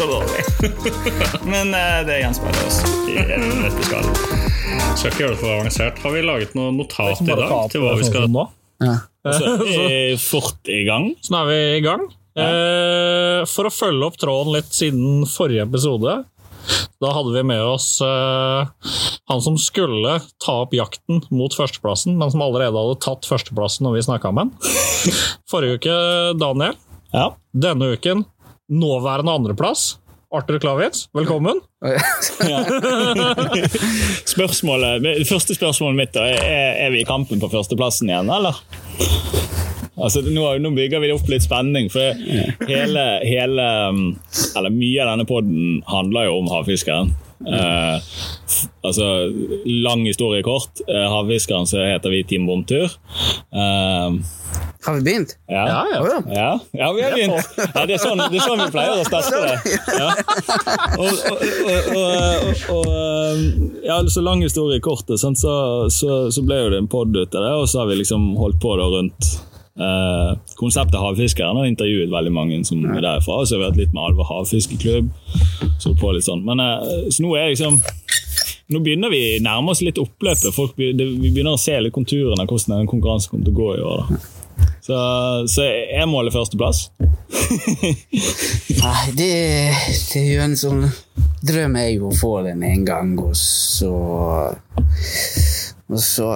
Det så dårlig. men uh, det gjenspeiler oss i dette skal. Skal ikke gjøre det for avansert. Har vi laget noe notat i dag til hva vi skal nå. Så er fort i gang. Så nå er vi i gang. Eh, for å følge opp tråden litt siden forrige episode, da hadde vi med oss eh, han som skulle ta opp jakten mot førsteplassen, men som allerede hadde tatt førsteplassen når vi snakka med han. Forrige uke Daniel. Ja. Denne uken nåværende andreplass. Arthur Klavitz, velkommen. Spørsmålet, det første spørsmålet mitt da, er, er vi i kampen på førsteplassen igjen, eller? Altså, nå, nå bygger vi opp litt spenning, for hele, hele um, Eller mye av denne podden handler jo om havfiskeren. Eh, altså, lang historie kort. Uh, havfiskeren så heter vi Team Bomtur. Eh, Har vi begynt? ja. Ja, ja. Ja. Ja, vi har begynt. Ja, det, er sånn, det er sånn vi pleier å starte det. Ja. Og, og, og, og, og ja, så lang historie kort, så, så, så ble jo det en pod ut av det, og så har vi liksom holdt på da rundt eh, konseptet Havfiskeren har intervjuet veldig mange som er derfra. Og så har vi hatt litt med Alver havfiskeklubb. Så på litt sånn. Men eh, så nå er liksom nå begynner vi å nærme oss litt oppløpet. Folk, det, vi begynner å se litt konturene av hvordan den konkurransen kommer til å gå i år. Da. Så, så er målet førsteplass. Nei, det, det er jo en sånn Drøm er jo å få den en gang, og så Og så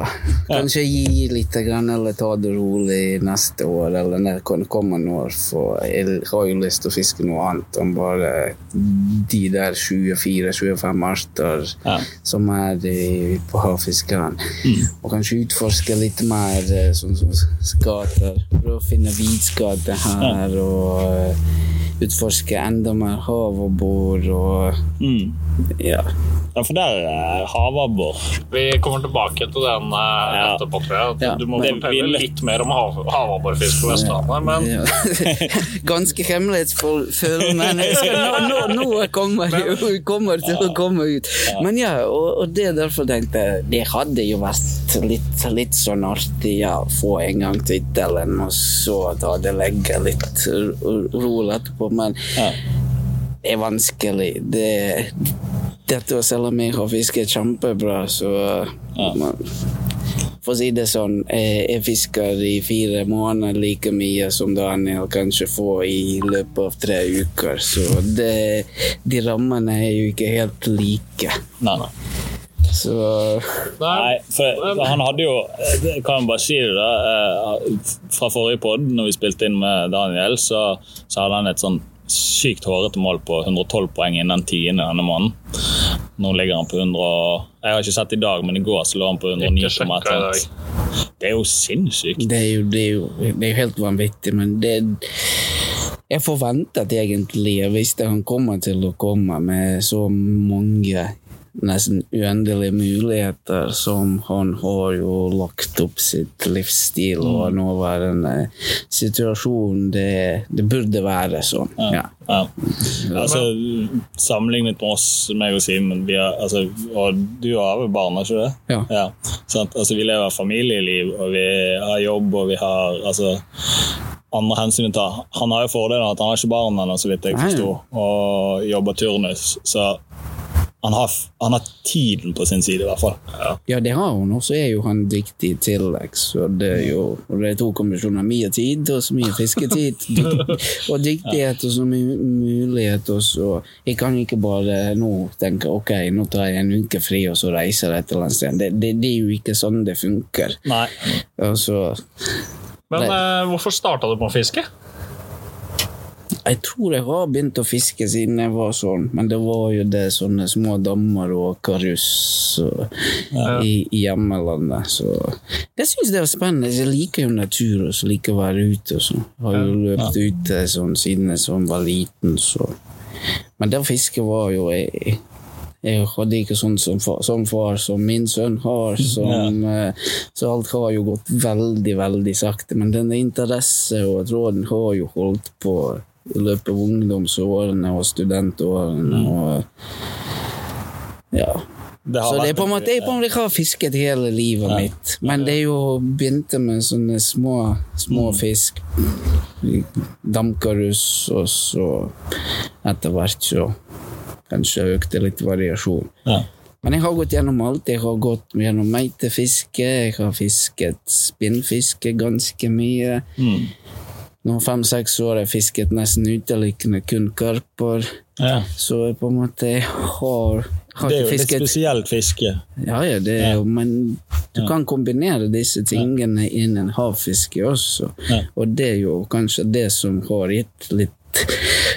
kanskje gi litt, grann, eller ta det rolig neste år, eller når det kommer noe år. For jeg har jo lyst til å fiske noe annet enn bare de der 24-25 arter Ja. som er på havfiskeren. Og kanskje utforske litt mer sånn som skater. Prøve å finne hvitskater her, og eh, utforske enda mer havabbor og Mm. Ja. Ja, for der er havabbor. Vi kommer tilbake til den uh, Ja. etterpå, tror jeg. Du, Ja. du må Det fortelle vi... litt mer om hav havabborfisk på Vestlandet. Men ja. Ganske hemmelighetsfull, men skal, nå, nå, nå kommer det til å komme ut. Men ja, og, og det er derfor tenkte jeg det hadde jo vært litt, litt sånn artig ja, få en gang tittelen, og så ta det legge litt ro- rolig etterpå. Men Ja. Er vanskelig. Det, dette å selge om og fiske er kjempebra, så man, For å si det sånn, jeg, jeg fisker i fire måneder like mye som Daniel kanskje får i løpet av tre uker, så det, de rammene er jo ikke helt like. Nei. Så Nei, for han hadde jo Jeg kan bare si det, da. eh, Fra forrige pod, når vi spilte inn med Daniel, så, så hadde han et sånn sykt hårete mål på 112 poeng innen tiende denne måneden. Nå ligger han på 100 Jeg har ikke sett i dag, men i går så lå han på 109. Ikke sjekka i dag. Det er jo sinnssykt. det er jo, det er jo, det er jo helt vanvittig, men det Jeg forventet egentlig, jeg visste han kommer til å komme med så mange nesten uendelige muligheter som han har jo lagt opp sitt livsstil og nåværende situasjon. Det, det burde være sånn. Ja. Ja. Altså, sammenlignet med oss, meg og Simen, altså, og du har jo barn, har ikke det? Ja. sant? Altså, vi lever familieliv, og vi har jobb, og vi har altså, andre hensyn å ta. Han har jo fordelen at han har ikke barn ennå, så vidt jeg forsto, og jobber turnus. Så han har, han har tiden på sin side, i hvert fall. Ja, det har hun, og så er jo han dyktig i tillegg. Så det er jo og det er to kombinasjoner. Mye tid og så mye fisketid. Og dyktighet og så mye mulighet. Og så Jeg kan ikke bare nå tenke ok, nå tar jeg en uke fri og så reiser jeg et eller annet sted. Det, det, det er jo ikke sånn det funker. Nei. Altså, Men eh, hvorfor starta du på å fiske? Jeg tror jeg har begynt å fiske siden jeg var sånn, men det var jo det sånne små dammer og karus og, i, i hjemmelandet. Så det syns jeg var spennende. Jeg liker jo natur og så liker å være ute. og så. Har jo løpt ute sånn siden jeg sånn var liten, så Men det fisket var jo jeg, jeg hadde ikke sånn som far, som far som min sønn har, som, ja. så alt har jo gått veldig, veldig sakte. Men denne interesse og tråden har jo holdt på i løpet av ungdomsårene og studentårene. og ja. Det har Så det er på en måte, jeg på en måte har fisket hele livet mitt. Men det er jo begynte med sånne små, små Mm. fisk. Damkarus, og så etter hvert så kanskje økte litt variasjon. Ja. Men jeg har gått gjennom alt. Jeg har gått gjennom meitefiske, jeg har fisket spinnfiske ganske mye. Mm. Nå fem-seks år har jeg fisket nesten utelukkende kun karper. Ja. Så jeg på en måte har har, Det er jo jo litt spesielt fiske. Ja, ja, det er jo, men du kan kombinere disse tingene innen havfiske også. Ja. Og det er jo kanskje det som har gitt litt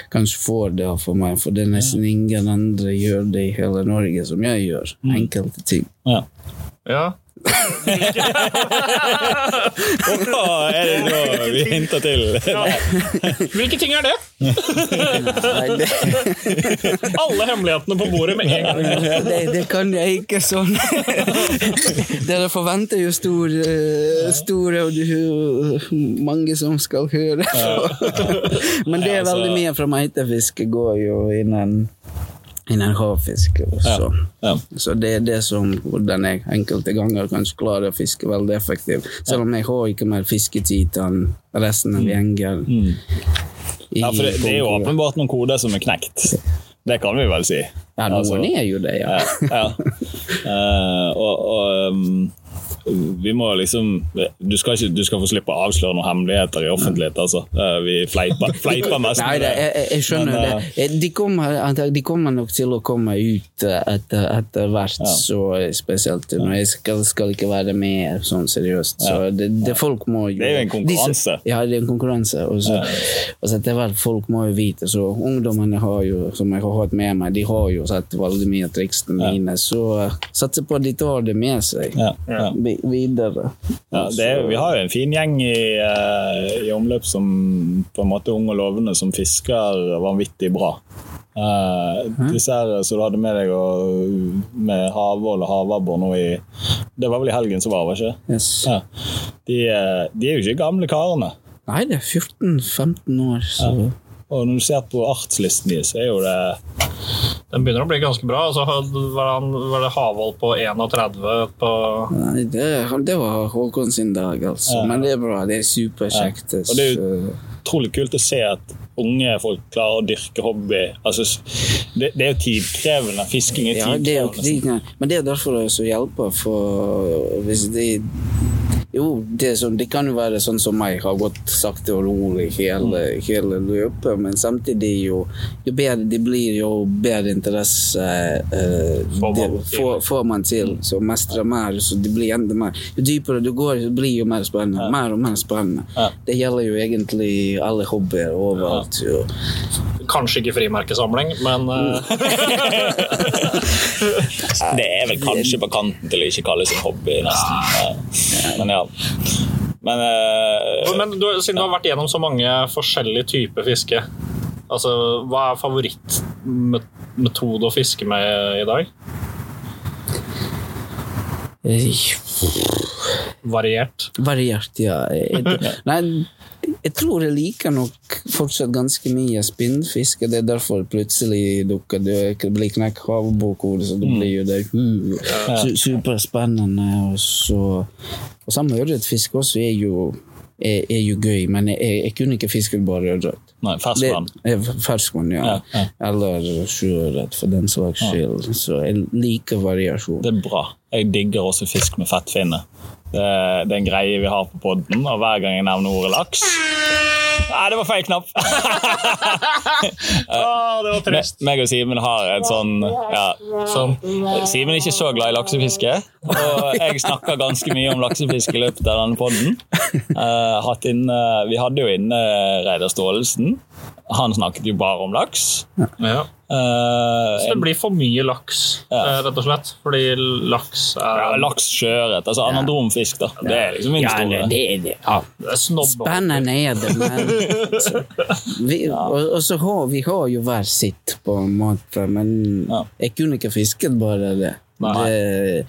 Kanskje fordeler for meg, for det er nesten ingen andre gjør det i hele Norge som jeg gjør. Mm. Enkelte ting. Ja. Ja. Hva er det nå vi hinter til? Hvilke ting er det? Alle hemmelighetene på bordet med en gang. det, det kan jeg ikke sånn. Dere forventer jo store, store og du, mange som skal høre. Men det er altså- veldig mye fra meitefiske går jo innen, innen havfiske. også. Ja. Så det er det som hvordan jeg enkelte ganger kanskje klarer å fiske veldig effektivt. Selv om jeg har ikke mer fisketid enn resten av gjengen. Mm. ja, for det, det er jo åpenbart noen koder som er knekt. Det kan vi vel si. Ja, noen Altså, er jo det, ja. ja, ja. Uh, og, og um, vi må liksom du skal, ikke, du skal få slippe å avsløre noen hemmeligheter i offentlighet, altså. Eh, vi fleiper, fleiper mest Nei, med det, jeg, jeg- skjønner Men, det. Eh, De kommer, de kommer nok til å komme ut eh, etter, etter hvert, så spesielt når jeg skal, skal ikke være med sånn seriøst. Så det, det folk må jo Det er jo en konkurranse. De, ja, det er en konkurranse. Og så, og så etter hvert folk må jo vite, så ungdommene har jo, som jeg har hatt med meg, de har jo sett veldig mye av triksene mine, så satser på at de tar det med seg Ja, ja. Vi- videre. Ja, det er, vi har jo en fin gjeng i, eh, i omløp som på en måte unge og lovende som fisker vanvittig bra. Uh, disse her som du hadde med deg og, med havål og havabbor nå i Det var vel i helgen som var, var ikke det? Yes. Ja. De, eh, de er jo ikke gamle karene. Nei, det er 14-15 år, så Og når du ser på artslisten deres, så er jo det Den begynner å bli ganske bra. Altså, var, han, var det Havold på 31 på Nei, det, det var Håkon sin dag, altså. Men det er bra. Det er superkjekt. Og det er utrolig kult å se at unge folk klarer å dyrke hobby. Altså, det, det er jo tidkrevende. Fisking er ja, det er jo tidkrevende. Men det er derfor det også hjelper, for hvis de Jo, det, er sånn, det kan jo være sånn som meg, har gått sakte og rolig hele, hele løpet, men samtidig jo, jo bedre det blir, jo bedre interesse eh, Får man det, får, får man til. Så mestre mer, så det blir enda mer. Jo dypere du går, så blir jo mer spennende. Mer og mer spennende. Ja. Det gjelder jo egentlig alle hobbyer overalt. Ja. Kanskje ikke frimerkesamling, men uh... Det er vel kanskje på kanten til å ikke kalles en hobby, nesten. Ja. Men ja. Men eh, Men du, siden du har vært gjennom så mange forskjellige typer fiske, altså, hva er favorittmetode å fiske med i dag? Variert. Variert, ja. Nei, jeg tror jeg liker nok fortsatt ganske mye spinnfiske. Det er derfor plutselig dukker det blir knekk havbokord, så det blir jo det uh, su superspennende. Og så Og samme ørretfiske også er jo, er, er jo gøy, men jeg, jeg, kunne ikke fisket bare ørret. Nei, ferskvann. Er Ferskvann, ja. Ja, ja. Eller sjøørret, for den slags skyld. Så jeg liker variasjon. Det er bra. Jeg digger også fisk med fettfinne. Det, det er en greie vi har på podden, og hver gang jeg nevner ordet laks Nei, det var feil knapp! oh, det var trist. meg og Simen har et sånn ja, sånn. Simen er ikke så glad i laksefiske, og jeg snakker ganske mye om laksefiske i løpet av denne podden. Uh, hatt inne, vi hadde jo inne Reidar Staalesen. Han snakket jo bare om laks. Ja. Uh, Så det blir for mye laks, eh, rett og slett. Fordi laks ja, er, laks, sjøørret, altså anadromfisk, da. Det er liksom min Ja, store. det det. Ja. det er er det, men vi, og, og så har vi har jo hver sitt, på en måte, men Ja. jeg kunne ikke fisket bare det. Det,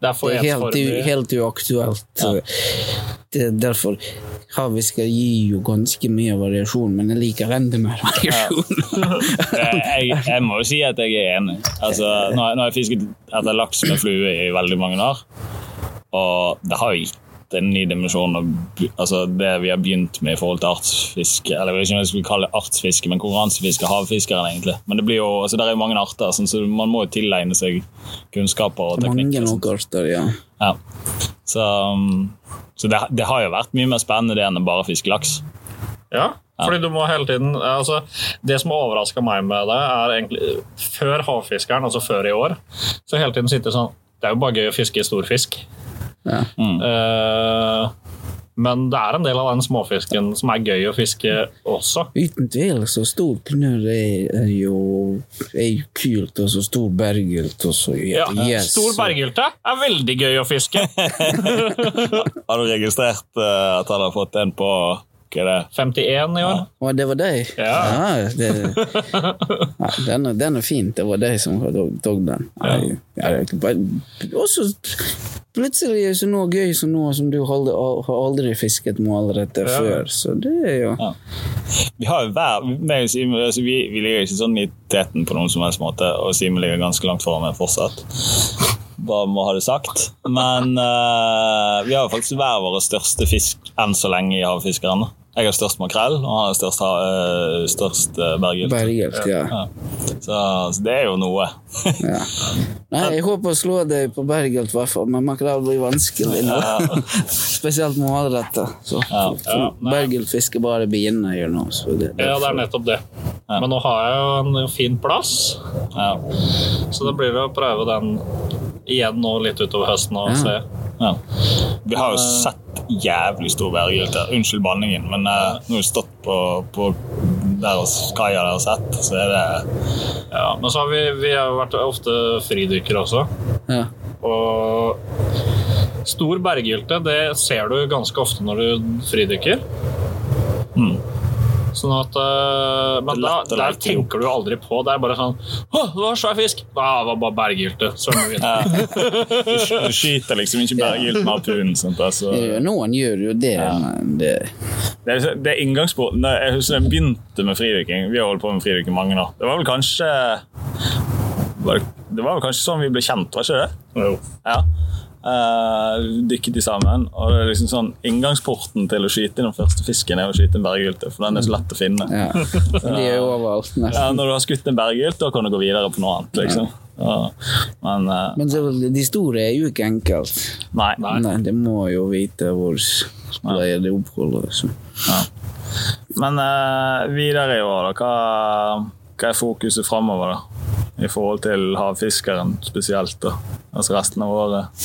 Det er helt, helt uaktuelt. Det er derfor skal gi jo ganske mye variasjon, men jeg liker enda mer variasjon. jeg, jeg må jo si at jeg er enig. Altså, nå, har- jeg fisket etter laks med flue i veldig mange år, og det har jo gitt en ny dimensjon av altså det vi har begynt med i forhold til artsfiske. Eller jeg vet ikke om jeg skulle kalle det artsfiske, men konkurransefiske. Havfiskeren, egentlig. Men det blir jo, altså det er jo mange arter, sånn, så man må jo tilegne seg kunnskaper og Mange teknikker. sånn. nok arter, ja. Ja. Så, um, så det, det har jo vært mye mer spennende det enn å bare fiske laks. Ja, fordi du må hele tiden altså, Det som har overraska meg med det, er egentlig før havfiskeren, altså før i år, så hele tiden sitter sånn Det er jo bare gøy å fiske stor fisk. Ja. Eh, men det er en del av den småfisken som er gøy å fiske også. Uten tvil, så stor knurr er, er, jo, er kult, og så stor berggylt, og så Ja, yes, Stor berggylte er veldig gøy å fiske. Har du registrert uh, at han har fått en på hva er det? 51 i år. Å, det var deg? Ja. det, ja den, er, den er fint. Det var deg som tok den. Ja. Ja, det bare- også plutselig er det noe gøy som noe som du aldri, har aldri fisket målrettet Ja. før. Så det er jo Ja. Vi har jo hver, meg og Simen, altså vi, vi ligger ikke sånn i teten på noen som helst måte, og Simen ligger ganske langt foran meg fortsatt. Bare må ha det sagt. Men uh, vi har jo faktisk hver våre største fisk enn så lenge i Havfiskeren. Jeg har størst makrell, og han har størst, uh, størst uh, berggylt. berggylt, ja. Ja. Så, så det er jo noe. ja. Nei, jeg håper å slå deg på berggylt, i hvert fall, men makrell blir vanskelig nå. Spesielt med Så Ja, Berggylt fisker bare nå. Det, Ja, det er nettopp det. Men nå har jeg jo en fin plass, Ja. så det blir å prøve den igjen nå litt utover høsten og Ja. se. Ja. Vi har jo sett jævlig stor berggylt her. Unnskyld banningen, men når nå har vi stått på, på der kaia der og sett, så er det Ja, men så har vi, vi har vært ofte fridykkere også. ja. Og stor berggylte, det ser du ganske ofte når du fridykker. mm. Sånn at, uh, men da, der tenker du aldri på. Det er bare sånn Å, det var svær fisk! Ja, det var bare berggylte. Ja. Du, du skyter liksom ikke berggylt med harpunen. Altså. Noen gjør jo det, men det Det er, det er inngangsporten. Jeg husker jeg begynte med fridykking. Vi har holdt på med fridykking mange år. Det var vel kanskje var det, det var vel kanskje sånn vi ble kjent, var ikke det? Jo. Ja. Eh, dykket de sammen. Og det er liksom sånn Inngangsporten til å skyte den første fisken er å skyte en berggylte, for den er så lett å finne. Ja. De er jo overalt, Ja, når du har skutt en berggylt, da kan du gå videre på noe annet. liksom. Ja. Men uh, Men så, de store er jo ikke enkelt. nei. Nei, De må jo vite hvor pleier de oppholder seg. Ja. Men uh, videre i år, da. Hva, hva er fokuset framover, da? I forhold til havfiskeren spesielt, da? Altså resten av året?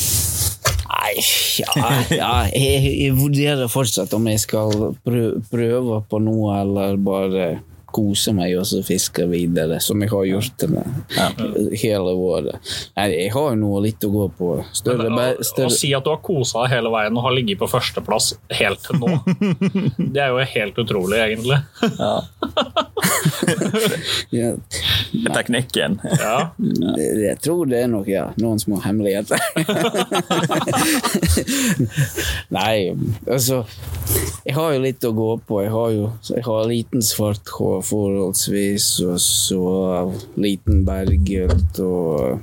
Nei, ja, ja jeg, jeg vurderer fortsatt om jeg skal prøve på noe, eller bare kose meg og så fiske videre, som jeg har gjort det hele året. Nei, jeg har jo noe litt å gå på. Større, Å, ber- å større si at du har kosa deg hele veien og har ligget på førsteplass helt til nå, det er jo helt utrolig, egentlig. ja, Teknikken. Ja. Jeg tror det er nok ja, noen små hemmeligheter. Nei, altså Jeg har jo litt å gå på. Jeg har jo jeg har liten svart hår forholdsvis, og så liten berget og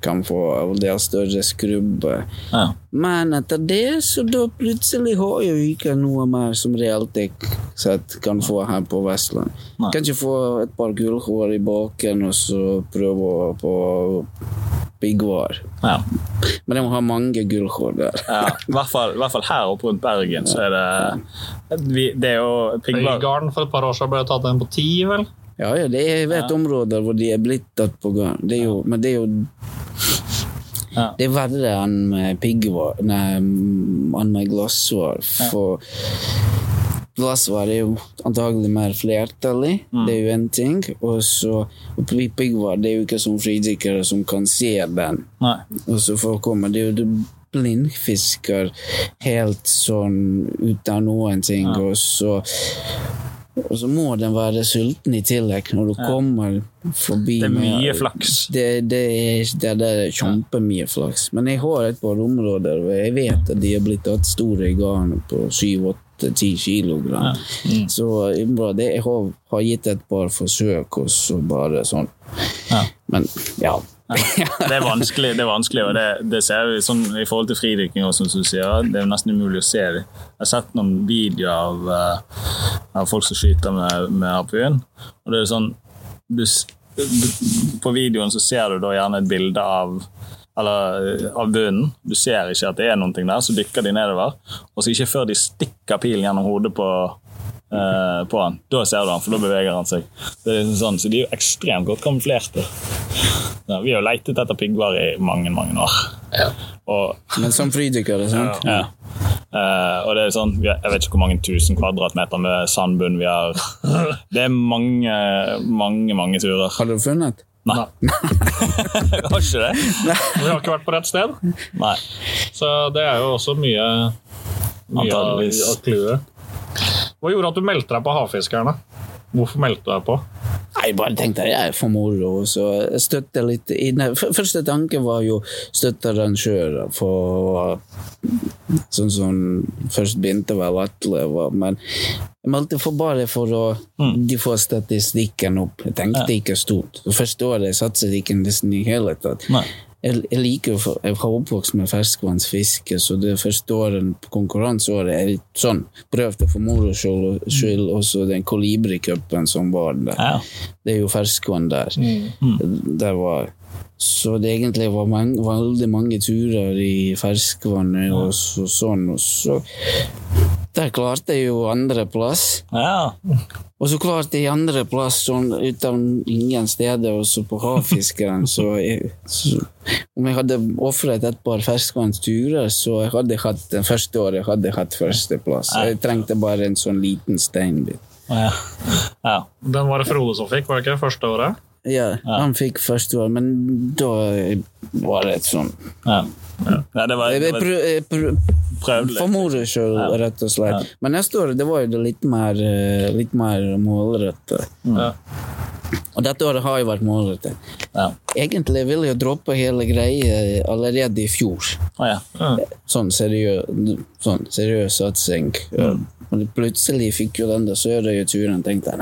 kan få del større skrubbe. Ja. Men etter det, så da plutselig har jeg jo ikke noe mer som reelt jeg sett kan få her på Vestland. Nei. Kanskje få et par gullhår i baken, og så prøve på piggvar. Ja. Men jeg må ha mange gullhår der. ja. I, hvert fall, I hvert fall her oppe rundt Bergen, så er det vi, Det er jo piggvar. Øygarden for et par år siden ble tatt en på ti, vel? Ja, ja, det er, vet områder hvor de er blitt tatt på gang. Det jo, men det er jo Ja. Det er verre enn med piggvar Nei, enn med glassvar. For glassvar er jo antagelig mer flertallig, det er jo én ting. Og så og piggvar, det er jo ikke som fridykkere som kan se den. Nei. Og så forekommer det jo du blindfisker helt sånn uten noen ting, og så og så må den være sulten i tillegg når du kommer forbi. Det er med- mye flaks. Det, det, er, det, det er kjempemye flaks. Men jeg har et par områder og jeg vet at de har blitt tatt store i garnet på 7-8-10 kilogram. Så bra, det, jeg har, har gitt et par forsøk, og så bare sånn. Ja. Men ja. Det er vanskelig, det er vanskelig og det, det ser vi sånn i forhold til fridykking også, som du sier. Det er nesten umulig å se dem. Jeg har sett noen videoer av, eh, av folk som skyter med, med harpun. Og det er sånn du, På videoen så ser du da gjerne et bilde av eller eh, av bunnen. Du ser ikke at det er noe der, så dykker de nedover. Og så ikke før de stikker pilen gjennom hodet på, eh, på han. Da ser du han, for da beveger han seg. Det er liksom sånn, så de er jo ekstremt godt kamuflerte. Ja, vi har jo leitet etter piggvar i mange, mange år. Og, Men som fridykkere, sant? ja. Uh, og det er sånn, vi har, Jeg vet ikke hvor mange tusen kvadratmeter med sandbunn vi har. Det er mange, mange, mange turer. Har du funnet? Nei. har ikke det? Vi har ikke vært på rett sted, Nei. så det er jo også mye, mye av, Antageligvis. av clouet. Hva gjorde at du meldte deg på Havfiskerne? Hvorfor meldte du deg på? Jeg bare tenkte jeg er for moro, så støtte litt inn. Første tanke var jo støtte arrangører for Sånn som først begynte vel Atle, men jeg meldte for bare for å de få statistikken opp. Jeg tenkte ikke stort. Første året satset ikke nesten i hele tatt. Nei. Jeg, jeg liker jo Jeg har oppvokst med ferskvannsfiske, så det første året på konkurranseåret er litt sånn prøvde for moro skyld, også den Kolibri-cupen som var der. Ja. Det er jo ferskvann der. der var så det egentlig var mange, veldig mange turer i ferskvannet og så, sånn, og så Der klarte jeg jo andreplass. ja. Og så klarte jeg andreplass sånn ut av ingen steder, også på Havfiskeren. Så, jeg, så om jeg hadde ofret et par ferskvannsturer, så jeg hadde hatt det første året jeg hadde hatt førsteplass. Jeg trengte bare en sånn liten steinbit. ja. ja. Den var det Frode som fikk, var det ikke? Første året? Ja, han fikk første år, men da var det et sånn ja. ja det var, det var jeg prøv, prøvde For litt. moro skyld, rett og slett. Men neste år det var det litt mer, eh, litt mer målrettet. Ja. Og dette året har jo vært målrettet. Ja. Egentlig ville jeg droppe hele greia allerede i fjor. Ja. Sånn seriøs, sånn seriøs satsing. Men plutselig fikk jo den der Sørøya-turen tenkte jeg,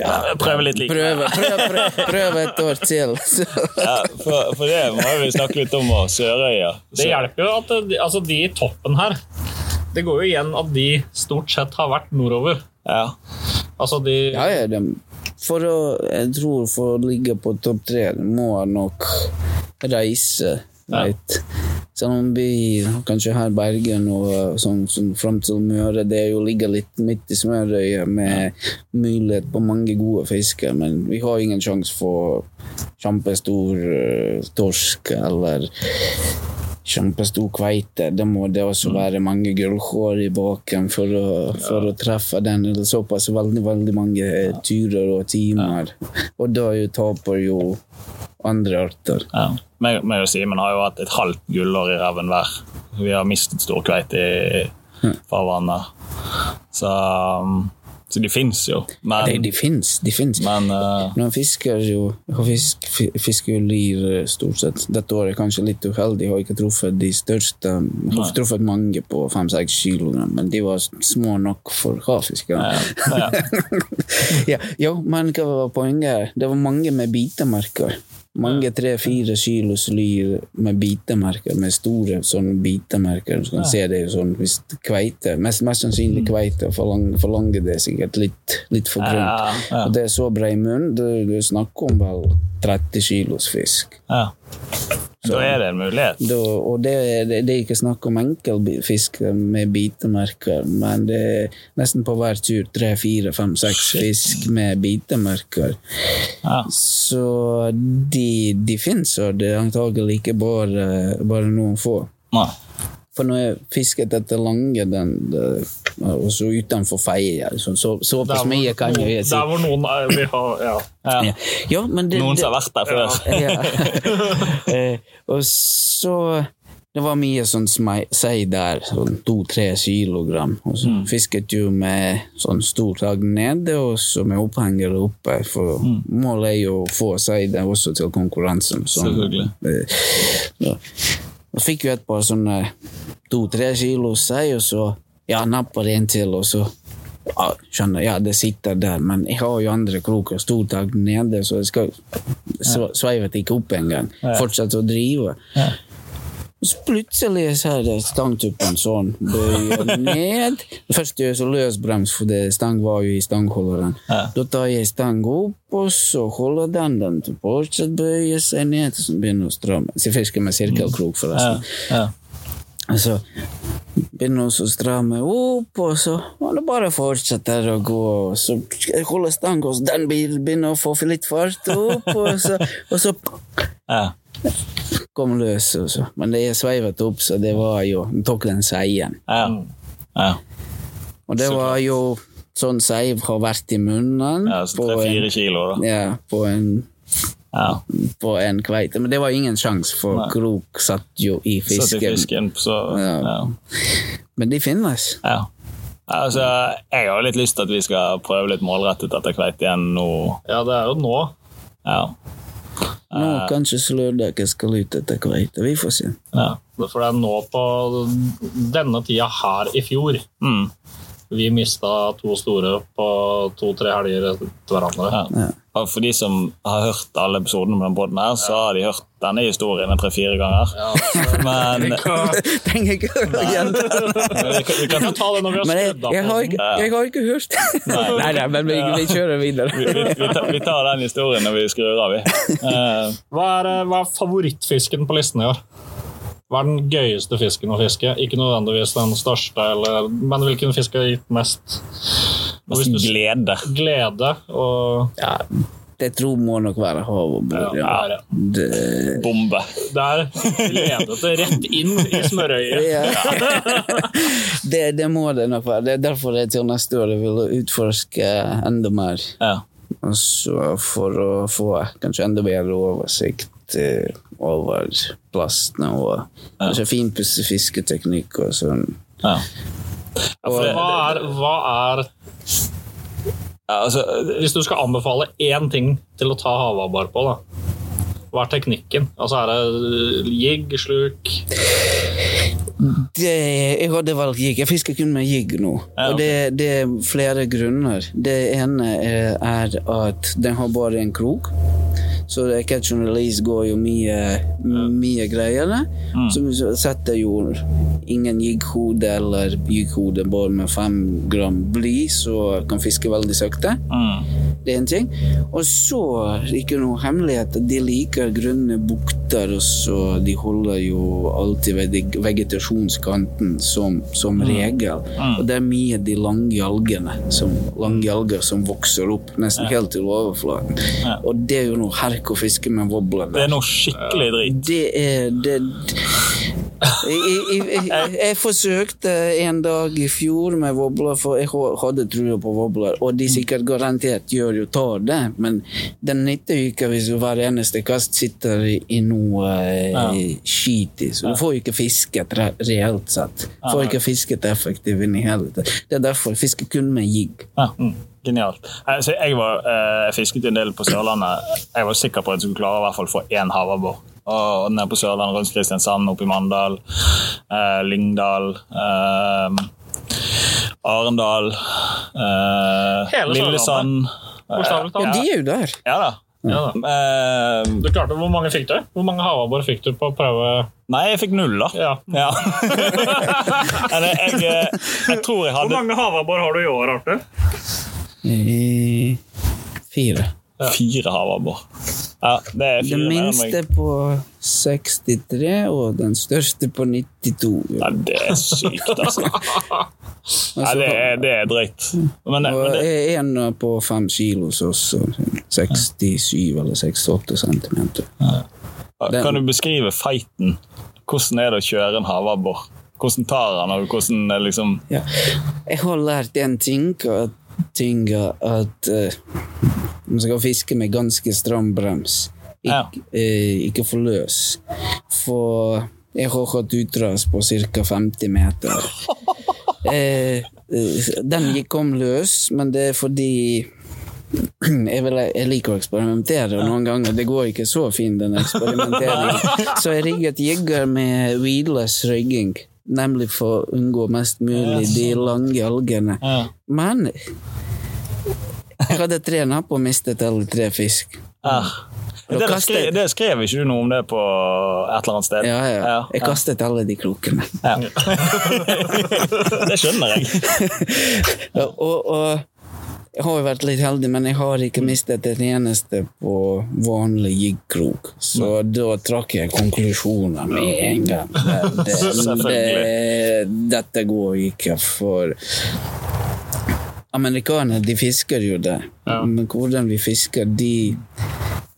ja, Prøve litt like. prøve, prøve, prøve, prøve et år til. Så. Ja, for, for det må vi snakke litt om. og Sørøya. Det hjelper jo at det, altså de i toppen her Det går jo igjen at de stort sett har vært nordover. Ja. Altså de Ja, ja, de, for å, jeg tror for å ligge på topp tre må jeg nok reise litt. Selv om vi kanskje her Bergen og sånn, sånn fram til Møre, det er jo ligger litt midt i smørøyet med mulighet på mange gode fisker, men vi har ingen sjanse for kjempestor uh, torsk eller kjempestor kveite. Det må det også være mange gullhår i baken for å, for å treffe den. Eller såpass veldig, veldig mange turer og timer. Og da taper jo andre arter. ja. Meg, meg og Simen har jo hatt et halvt gullår i reven hver. Vi har mistet storkveite i farvannet. Så, um, så de fins jo. Men, De, de fins, de fins. men uh, Men han fisker jo fisk, fisker jo lir eh, stort sett. Dette året er kanskje litt uheldig, har ikke truffet de største. Har truffet mange på 5-6 kg, men de var små nok for havfiskere. ja, ja. ja, jo, men hva var poenget? Det var mange med bitemerker. Mange tre-fire kilos lyr med bitemerker, med store sånne bitemerker. Du kan se det sånn hvis kveite, mest, mest sannsynlig kveite, forlanger, forlanger det sikkert litt, litt for grunt. Ja, ja. Og det er så brei munn, du, du snakker om vel 30 kilos fisk. ja. Da er det en mulighet. Da, og det, det, det er ikke snakk om enkelfisk med bitemerker, men det er nesten på hver tur tre, fire, fem, seks fisk med bitemerker. Ja. Så de, de fins, og det er antagelig ikke bare, bare noen få. Nei. For når jeg fisket etter lange, den, det, og så utenfor Feie så, så, Såpass mye kan jeg si. Der hvor noen er, vi har Ja. Ja. Ja, men det, Noen som har vært der før. ja. Eh, og så Det var mye sånn sei der, sånn to-tre kilogram. Og så fisket jo med sånn stor tagg nede, og så med opphenger oppe. For målet er jo å få sei der også til konkurransen. Sånn, Selvfølgelig. eh, ja. Og fikk jo et par sånne to-tre kilo sei, og så ja, nappa det en til, og så ja, skjønner, ja, det sitter der, men jeg har jo andre kroker, stor tagg nede, så jeg skal så sveivet ikke opp engang. fortsatt å drive. Og så plutselig så er det stangtuppen sånn, bøyer ned. Først gjør jeg så løsbrems, for det stang var jo i stangholderen. Da tar jeg stang opp, og så holder den den til fortsatt bøyer seg ned, så begynner å stramme. Så jeg fisker med sirkelkrok, forresten. Ja. Altså, begynner å stramme opp, og så og det bare fortsetter å gå. Så så holder stang, og den begynner å få litt fart opp, og så, og så Ja. Kom løs. Og så. Men det er sveivet opp, så det var jo den tok den seien. Ja. ja. Og det var jo sånn seiv har vært i munnen ja så på, tre-fire kilo, da. ja, på, en, Ja. på en kveite. Men det var ingen sjanse, for krok satt jo i Satt i fisken. fisken, så Ja. ja. Men de finnes. Ja. Altså, jeg har litt lyst til at vi skal prøve litt målrettet etter kveite igjen nå. ja, det er jo nå. Ja. Nå kanskje Slørdekket skal ut etter hvert. Vi får se. ja. For det er nå på denne tida her i fjor Mm. Vi mista to store på to-tre helger etter hverandre. ja. For de som har hørt alle episodene med den podden her, så har de hørt denne historien en tre-fire ganger. Men Trenger ikke å gjenta vi kan, ta det når vi har skrudd av jeg, har ikke, jeg har ikke hørt Nei, nei, men vi, vi kjører videre. vi, vi, vi, tar, vi tar den historien når vi skrur av, vi. Eh, Hva er, eh, hva er favorittfisken på listen i år? Hva er den gøyeste fisken å fiske? Ikke nødvendigvis den største, eller, men hvilken fisk har gitt mest du glede. glede og Ja, det tror må nok være havobbord. Ja. ja. Det, Bombe. Der ledet det rett inn i smørøyet. ja. det, det må det nok være. Det er derfor jeg til neste år vil utforske enda mer. Ja. Altså for å få kanskje enda bedre oversikt eh, over plastene og Fin finpusse fisketeknikk og sånn. ja. Ja, for Hva er, hva er ja, altså, Hvis du skal anbefale én ting til å ta havabbar på, da. Hva er teknikken? Altså Er det jigg, sluk Det, jeg hadde valgt jigg. Jeg fisker kun med jigg nå. Ja, Og det, det er flere grunner. Det ene er, er at den har bare en krok. Så det- catch and release går jo mye, mye greiere. Så vi setter jo ingen jigghode eller jigghode bare med fem gram bly, så kan fiske veldig sakte. mm. Det er en ting. Og så, ikke noe hemmelighet, de liker grønne bukter, og så de holder jo alltid ved vegetasjonskanten som, som regel. Og det er mye de lange algene, som, lange alger som vokser opp nesten helt til overflaten. Og det er jo noe herk å fiske med wobbler Det er noe skikkelig drit. Det er det jeg, jeg, jeg, jeg forsøkte en dag i fjor med wobbler, for jeg hadde trua på wobbler. Og de sikkert garantert gjør jo tar det, men den nytter jo ikke hvis hver eneste kast sitter i, noe ja. skit i. Så du får jo ikke fisket re reelt sett. Får ikke fisket effektivt i tatt. Det er derfor jeg fisker kun med jigg. Ja. Genialt. Altså, jeg var, eh, jeg fisket en del på Sørlandet. Jeg var sikker på at jeg skulle klare å i hvert fall få én havabbor. Og nede på Sørlandet, rundt Kristiansand, oppe i Mandal, eh, Lyngdal eh, Arendal, eh, Lillesand. Bokstavelig Ja, de er jo der. Ja da. Ja, da. Eh, Du klarte, Hvor mange fikk du? Hvor mange havabbor fikk du på prøve? nei, jeg fikk null, da. Ja. Ja. jeg, jeg, eh, jeg tror jeg hadde mange havabbor har du i år, Arthur? Eh, Fire. fire havabbor. Ja, det er fire Den minste på 63 og den største på 92. Ja, det er sykt, altså. Ja, det, er, det er drøyt. Men, det- men det, en på fem kilos også. 67 eller 68 centimeter. Den- kan du beskrive fighten? Hvordan er det å kjøre en havabbor? hvordan tar han, og hvordan liksom Ja. Jeg har lært en ting, at, ting at uh, man skal fiske med ganske stram brems. Ik, eh, ikke for løs. For jeg har hatt utras på ca. 50 meter. Eh, den gikk om løs, men det er fordi jeg, vil, jeg liker å eksperimentere, og noen ganger det går ikke så fint, den eksperimenteringen. Så jeg rigget jigger med weedless rigging, nemlig for å unngå mest mulig de lange algene. Ja. Men jeg hadde tre napp og mistet alle tre fisk. Ja. Da Det, kastet- det skrev ikke du noe om det på et eller annet sted? Ja, ja. Jeg kastet alle de krokene. Ja. det skjønner jeg. Ja, og, og jeg har jo vært litt heldig, men jeg har ikke mistet et eneste på vanlig jiggkrok. Så da trakk jeg konklusjoner med en gang. Det, det, det, dette går ikke, for Amerikanere de fisker jo der, men hvordan vi fisker, de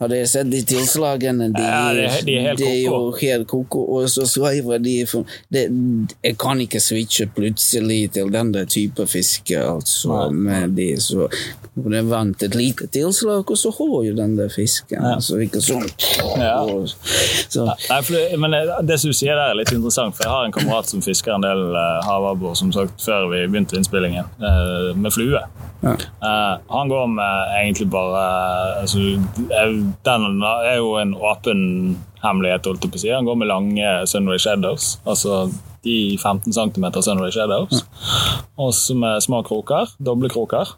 hadde jeg sett de tilslagene? De, Ja, de de er helt de er koko. helt koko, og så sveiver de for, de, Jeg kan ikke switche plutselig til den der type fiske, altså, med de, så jeg vant et lite tilslag, og så har jo den der fisken. Altså, ikke sånn Ja. så, Nei, for det, men det, det som du sier der er litt interessant, for jeg har en kamerat som fisker en del uh, havabbor, som sagt, før vi begynte innspillingen, uh, med flue. Ja. Uh, han går med egentlig bare altså, Den er jo en åpen hemmelighet, holdt jeg på å si. Han går med lange Sunray Shadows, altså de 15 cm Sunray Shadows. Og så med små kroker, doble kroker.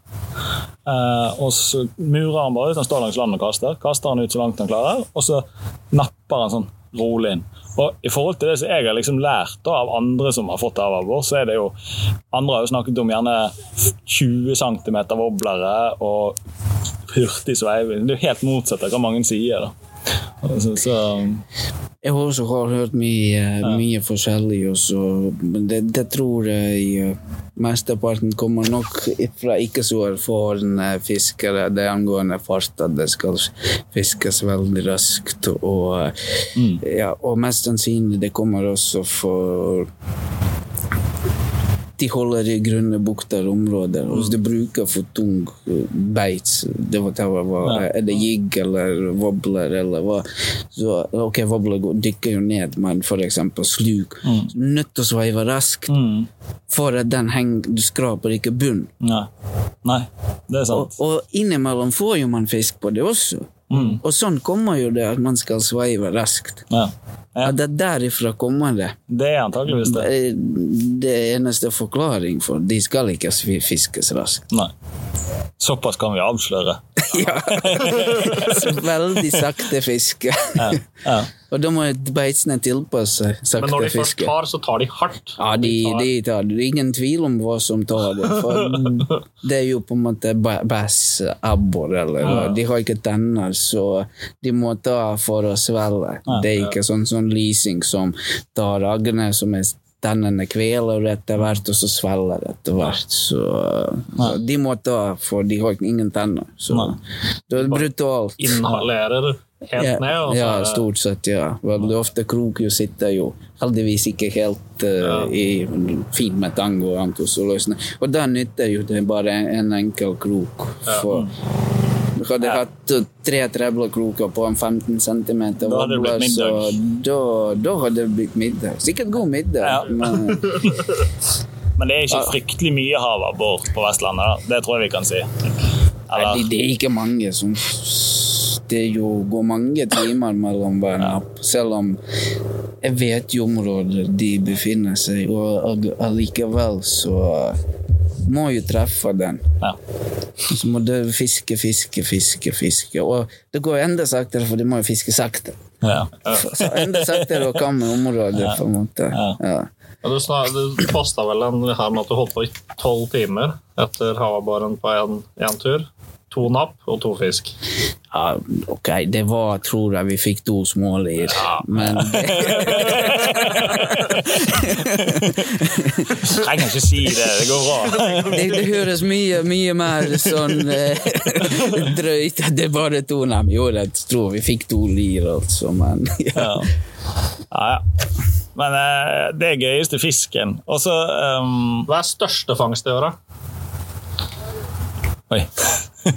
Eh, og så murer han bare ut, han står langs land og kaster. Kaster han ut så langt han klarer, og så napper han sånn rolig inn. Og i forhold til det som jeg har liksom lært da, av andre som har fått avabbor, så er det jo Andre har jo snakket om gjerne 20 cm woblere og hurtig sveiving. Det er jo helt motsatt av hva mange sier. da. Så, så, Jeg har også hørt mye, mye forskjellig, også, men det, det tror jeg eh, mesteparten kommer nok fra ikke så erfarne fiskere. Det angående fart, at det skal fiskes veldig raskt. Og, mm. ja, og mest sannsynlig det kommer også for de holder i grønne bukter områder. Hvis du bruker for tung beit. beits, det var, er det jigg eller wobbler eller hva, så ok, wobbler dykker jo ned, men for eksempel Mm. nødt til å sveive raskt mm, for at den henger, du skraper ikke bunn. nei. nei, det er sant. Og, og innimellom får jo man fisk på det også. Og sånn kommer jo det at man skal sveive raskt. Ja. Ja, det er derifra kommer det. det er antakeligvis det. Eh, Det er eneste forklaring for de skal ikke fiskes raskt. Nei. Såpass kan vi avsløre. Ja. Veldig sakte fiske. Ja. Ja. Og da må beitsene tilpasse Men sakte når de først tar, så tar de hardt. Ja, de, de tar det. Det er ingen tvil om hva som tar det. For det er jo på en måte ba- abbor eller ja. De har ikke tenner, så de må ta for å svelge. Det er ikke sånn, sånn leasing som tar aggene som er tennene kveler etter hvert, og så svelger etter hvert. Så, så de må ta, for de har ingen tenner. Så det er brutalt. Inhalerer helt Ja, ned. Og så ja, er stort sett, ja. Veldig ofte krok jo sitter jo heldigvis ikke helt eh, i fint med tango og annet, og så løsner. Og da nytter jo det bare en, en enkel krok. For du hadde hatt tre treblekroker på en 15 cm det wobbler, så da, da hadde det blitt middag. Sikkert god middag, Ja. men Men det er ikke fryktelig mye havabbor på Vestlandet, da. Det tror jeg vi kan si. Nei, Eller, det, det er ikke mange som Det jo går mange timer mellom hver napp, selv om jeg vet jo områder de befinner seg, og all- allikevel så må jo treffe den. ja. Så må du fiske, fiske, fiske, fiske. Og det går enda saktere, for de må jo fiske sakte. Ja. Så enda saktere å komme området, på en måte. Ja. Ja, du, snak- du posta vel en her med at du holdt på i tolv timer etter havabboren på én tur. To napp og to fisk. Ja, ok, det var, tror jeg vi fikk to smålir, men Trenger ikke si det, det går bra. det, det høres mye, mye mer sånn eh, drøyt Det er bare to Nei, jo, jeg tror vi fikk to lir, altså, men ja. Ja. Ja, ja. Men eh, det er gøyeste fisken. Og så um, Hva er største fangst i året? Oi.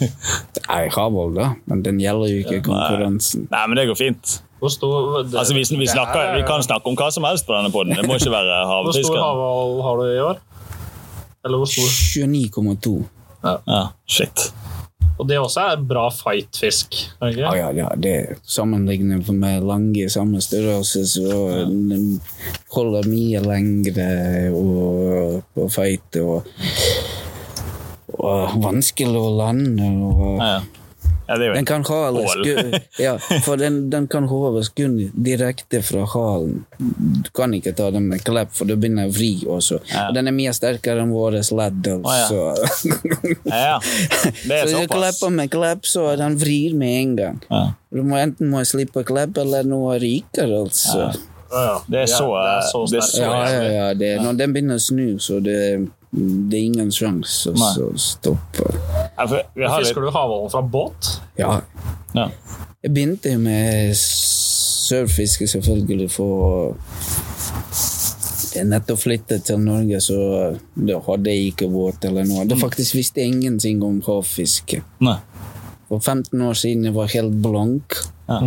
Jeg har da men den gjelder jo ikke konkurransen. Nei, men det går fint. Hvor stor det, Altså, vi, vi, snakker, er- vi kan snakke om hva som helst på denne poden. Det må ikke være Hvor stor havfisker. havhval har du i år? Eller hvor stor? 29,2. Ja, shit. Og det også er bra fightfisk. det Ja, ja, ja, det Sammenlignet med lange i samme størrelse, så den holder mye lengre og, og feite og, og vanskelig å lande. Og, Ja, ja. ja det er jo Den kan hales Ål. ja, for den, den kan håves kun direkte fra halen. Du kan ikke ta den med klepp, for det begynner å vri også. Ja. Og den er mye sterkere enn våre ledd. Altså. Ja, ja. Det er så du klepper med klepp, så den vrir med en gang. Ja. Du må enten må slippe klepp, eller noe rikere, altså. Ja, ja. Det er så, det er så er sterkt. så Ja, ja, ja. Det, når den begynner å snu, så det, det er ingen sjanse Nei. å stoppe. Ja, for vi har litt, Fisker du havhvalen fra båt? Ja, ja. Jeg begynte jo med sørfiske, selvfølgelig, for jeg nettopp flyttet til Norge, så da hadde jeg ikke båt eller noe. Mm. Da faktisk visste jeg ingenting om havfiske. Nei. For 15 år siden jeg var helt blank. Ja.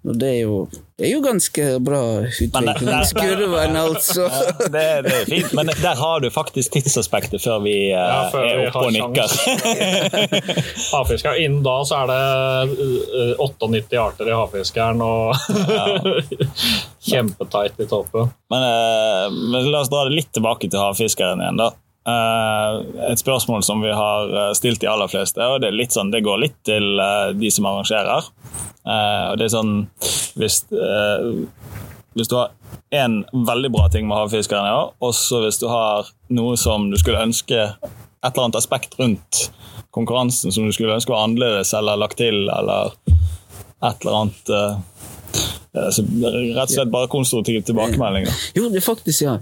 Og det er jo, det er jo ganske bra utviklingskurven, altså. Ja, det, det er fint, men der har du faktisk tidsaspektet før vi uh, Ja, før er oppe og har nikker. Havfisker. Innen da så er det eh, 98 arter i havfiskeren og kjempetight i toppen. Men, uh, men la oss dra det litt tilbake til havfiskeren igjen, da. Eh, et spørsmål som vi har eh, stilt de aller fleste, og det, sånn, det går litt til eh, de som arrangerer. Og det er sånn Hvis, hvis du har én veldig bra ting med havfiskeren i år, og så hvis du har noe som du skulle ønske Et eller annet aspekt rundt konkurransen som du skulle ønske var annerledes eller lagt til, eller et eller annet altså, Rett og slett bare konstruktive tilbakemelding. Jo, det faktisk, ja.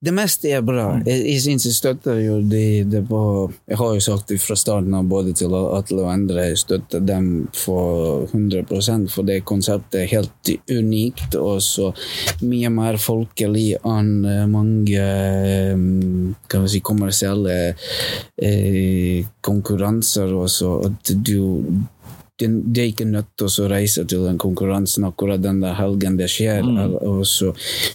Det meste er bra. Jeg, jeg syns jeg støtter jo de, de på Jeg har jo sagt fra starten av både til Atle og Endre, jeg støtter dem for 100% for det konseptet er helt unikt og så mye mer folkelig enn eh, mange eh, kan vi si, kommersielle eh, konkurranser også. At du det er ikke nødt til å reise til den konkurransen akkurat den der helgen det skjer, Mm. og så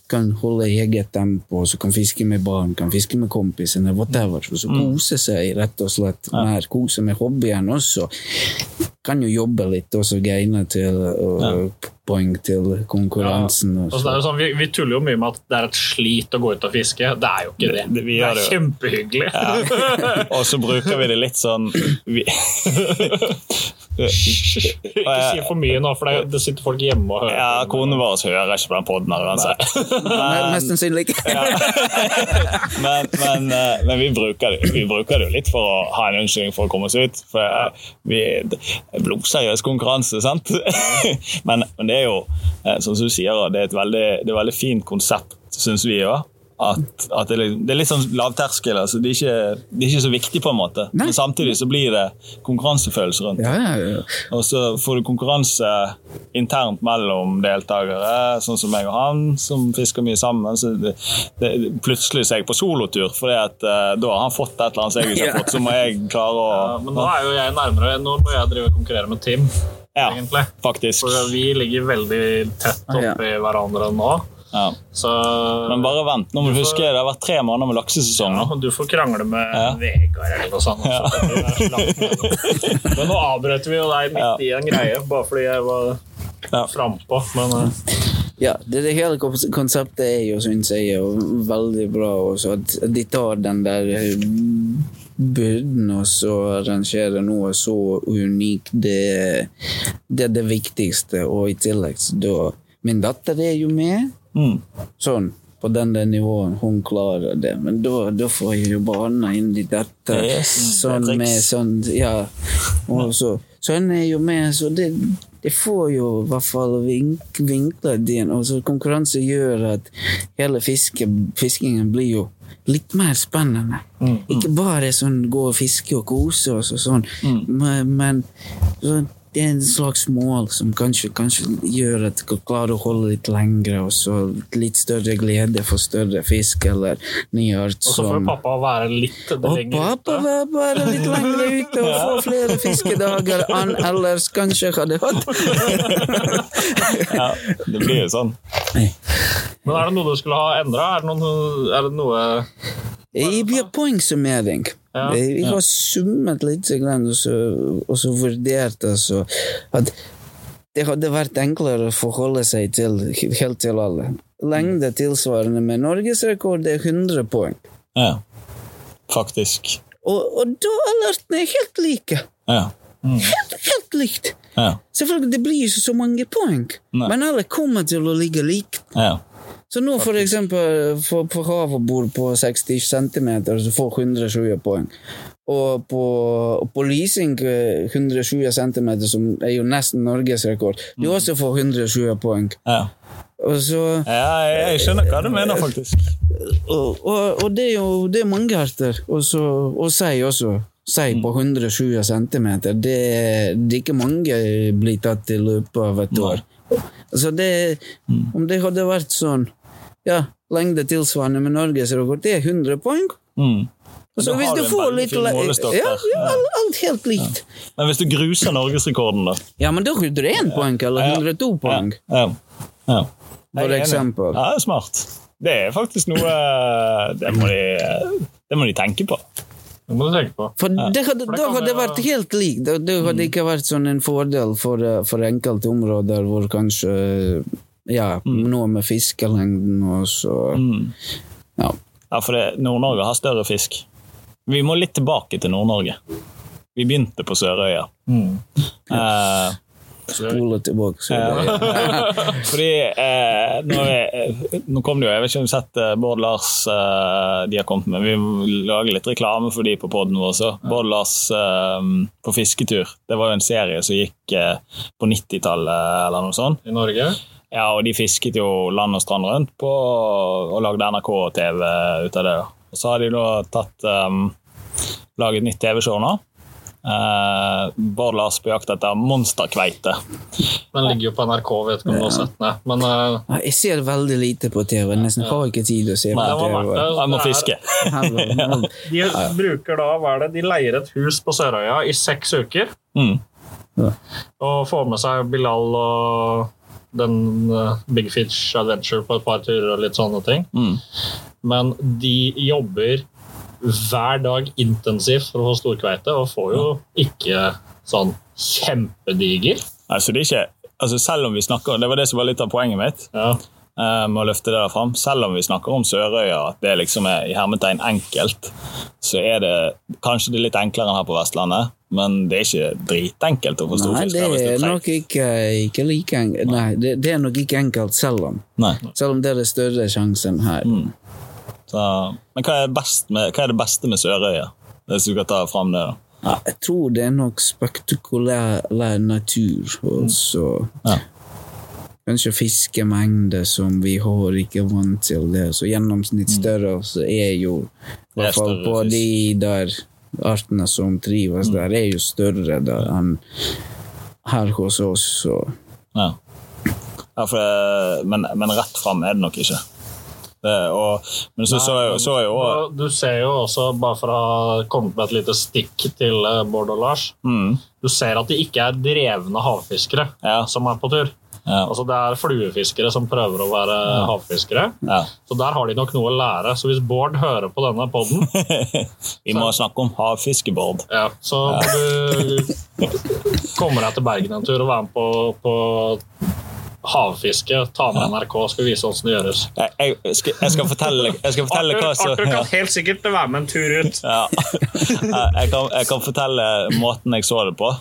kan holde eget tempo, så kan fiske med barn, kan fiske med kompisene, whatever, så kose seg rett og slett mer, kose med hobbyen også. Kan jo jobbe litt og så gaine til og poeng til konkurransen. og Altså, det er jo sånn, vi, vi tuller jo mye med at det er et slit å gå ut og fiske. Det er jo ikke det. Det- det- er kjempehyggelig. Og så bruker vi det litt sånn vi, ikke si for mye nå, for det, sitter folk hjemme og hører. Ja, på. Konen vår hører ikke på den poden uansett. Men, mest sannsynlig ikke. Men, men, eh, men vi, bruker det, vi bruker det jo litt for å ha en unnskyldning for å komme oss ut. For eh, vi blodseriøs konkurranse, sant? Men, men det er jo, eh, som du sier, det er et veldig, det er et veldig fint konsept, syns vi òg. At, at det, det er litt sånn lavterskel. Altså. Det, er ikke, det er ikke så viktig, på en måte. Nei. Men samtidig så blir det konkurransefølelse rundt. Ja, ja, ja. Og så får du konkurranse internt mellom deltakere, sånn som meg og han, som fisker mye sammen. Så det, det, plutselig så er jeg på solotur, for uh, da har han fått et eller annet som jeg ikke har fått. Så må jeg klare å Ja, men nå er jo jeg nærmere. Nå må jeg drive og konkurrere med Tim, Ja, egentlig. faktisk. For vi ligger veldig tett Ah, ja. oppi hverandre nå. Ja. Så Men bare vent. Nå må du huske det har vært tre måneder med laksesesong. ja, du får krangle med Ja. Vegard eller noe sånt. så mellom. Men nå avbrøt vi jo deg midt i en greie, bare fordi jeg var Ja. frampå. Men eh, Ja, det, det hele konseptet er jo, syns jeg, er jo veldig bra. Også, at de tar den der eh, byrden og så arrangerer noe så unikt. Det, det er det viktigste. Og i tillegg så da Min datter er jo med. Mm. Sånn. På den nivåen. Hun klarer det. Men da, da får jeg jo barna inn i dette. Yes, sånn det med sånn Ja. Og så, så hun er jo med, så det det får jo i hvert fall vink, vinkler din. Og så konkurranse gjør at hele fiske, fiskingen blir jo litt mer spennende. Ikke bare sånn gå og fiske og kose oss og sånn, men, men sånn, det er en slags mål som kanskje, kanskje gjør at du klarer å holde litt lengre, og så litt større glede for større fisk eller ny art. Og så får som- pappa være litt og pappa ute. var bare litt lenger ute og få flere fiskedager han ellers kanskje hadde hatt. Ja, det blir jo sånn. Men er det noe du skulle ha endra? Er, det er det noe Jeg blir poengsummering. Ja. Vi har summet litt, og så, og så vurdert altså, at det hadde vært enklere å forholde seg til helt til alle. Lengde tilsvarende med norgesrekord er 100 poeng. Ja. Faktisk. Og, og da er alertene helt like. Ja. Helt, helt likt. Ja. Selvfølgelig, det blir ikke så mange poeng, Nei. men alle kommer til å ligge likt. Ja. Så nå for eksempel for, for havbord på 60 cm så får 120 poeng. Og på, på leasing eh, 120 cm, som er jo nesten norgesrekord, du også får 120 poeng. ja. Så, ja jeg, jeg skjønner hva du mener, faktisk. og, og, og det er jo det er mange arter. Og, så, og sei også. Sei på 120 cm. Det, det er ikke mange blir tatt i løpet av et år. Altså det, Om det hadde vært sånn ja, lengde tilsvarende med norgesrekord, det er 100 poeng. Mm. Så da hvis du du får litt ja, ja, alt, helt likt. Men hvis du gruser norgesrekorden, da? Ja, men da er det 101 poeng, eller Ja. 102 poeng. Ja. ja. For eksempel. Ja, det er smart. Det er faktisk noe Det må de, det må de tenke på. Det må du tenke på. For det hadde, For det da hadde det vært helt likt. Det, hadde Mm. ikke vært sånn en fordel for, eh, for enkelte områder hvor kanskje Ja, noe med fiskelengden og så Mm. Ja. Ja, for Nord-Norge har større fisk. Vi må litt tilbake til Nord-Norge. Vi begynte på Sørøya. Eh, Spole tilbake. Sørøya. det, fordi eh, nå, er, nå kom det jo, jeg vet ikke om du har sett eh, Bård Lars eh, de har kommet med. Vi lager litt reklame for de på poden vår. også. Bård Lars eh, på fisketur. Det var jo en serie som gikk eh, på 90-tallet eller noe sånt. I Norge? Ja, og de fisket jo land og strand rundt på, og lagde NRK og TV ut av det. Og så har de da tatt um, laget nytt TV-show nå. Uh, Bård Lars på jakt etter monsterkveite. Den ligger jo på NRK, vet ikke om du har sett den. Men eh, jeg ser veldig lite på TV. Nesten har ikke tid å se på Nei, TV. Jeg må fiske. De bruker da, hva er det, de leier et hus på Sørøya i seks uker. Mm. Og får med seg Bilal og den eh, Big Fish Adventure på et par turer og litt sånne ting. Mm. Men de jobber hver dag intensivt for å få storkveite, og får jo ikke sånn kjempediger. Altså, det er ikke, altså, selv om vi snakker, Det var det som var litt av poenget mitt. Ja. eh, med å løfte det der fram. Selv om vi snakker om Sørøya, at det liksom er i hermetegn enkelt, så er det kanskje det litt enklere enn her på Vestlandet, men det er ikke dritenkelt å få Nei, det er nok ikke, ikke like enkelt. Nei, det, det er nok ikke enkelt selv om. Nei. Selv om det er den større sjansen her. Mm. Så, men hva er, med, hva er det beste med Sørøya? Hvis du kan ta fram det, da. Ja, jeg tror det er nok spektakulær natur, og så Ja. Kanskje fiskemengde som vi har ikke vant til det. Så gjennomsnittsstørrelse er jo I er hvert fall på de der artene som trives der, er jo større da enn her hos oss. Så. Ja. Ja, for, det- men, men rett fram er det nok ikke. Det, og, men så så er, jo- så er jo også- Du ser jo også, bare for å ha kommet med et lite stikk til eh, Bård og Lars mm, Du ser at de ikke er drevne havfiskere Ja. som er på tur. Ja, Altså Det er fluefiskere som prøver å være havfiskere. ja. Så der har de nok noe å lære. Så hvis Bård hører på denne poden, Vi må snakke om havfiskebord. ja, så ja. du kommer deg til Bergen en tur og være med på, på havfiske. Ta med NRK, skal vise hvordan det gjøres. Jeg, jeg, skal, jeg skal fortelle, jeg skal fortelle hva som Arthur kan helt sikkert være med en tur ut. Ja. Jeg kan, jeg kan fortelle måten jeg så det på.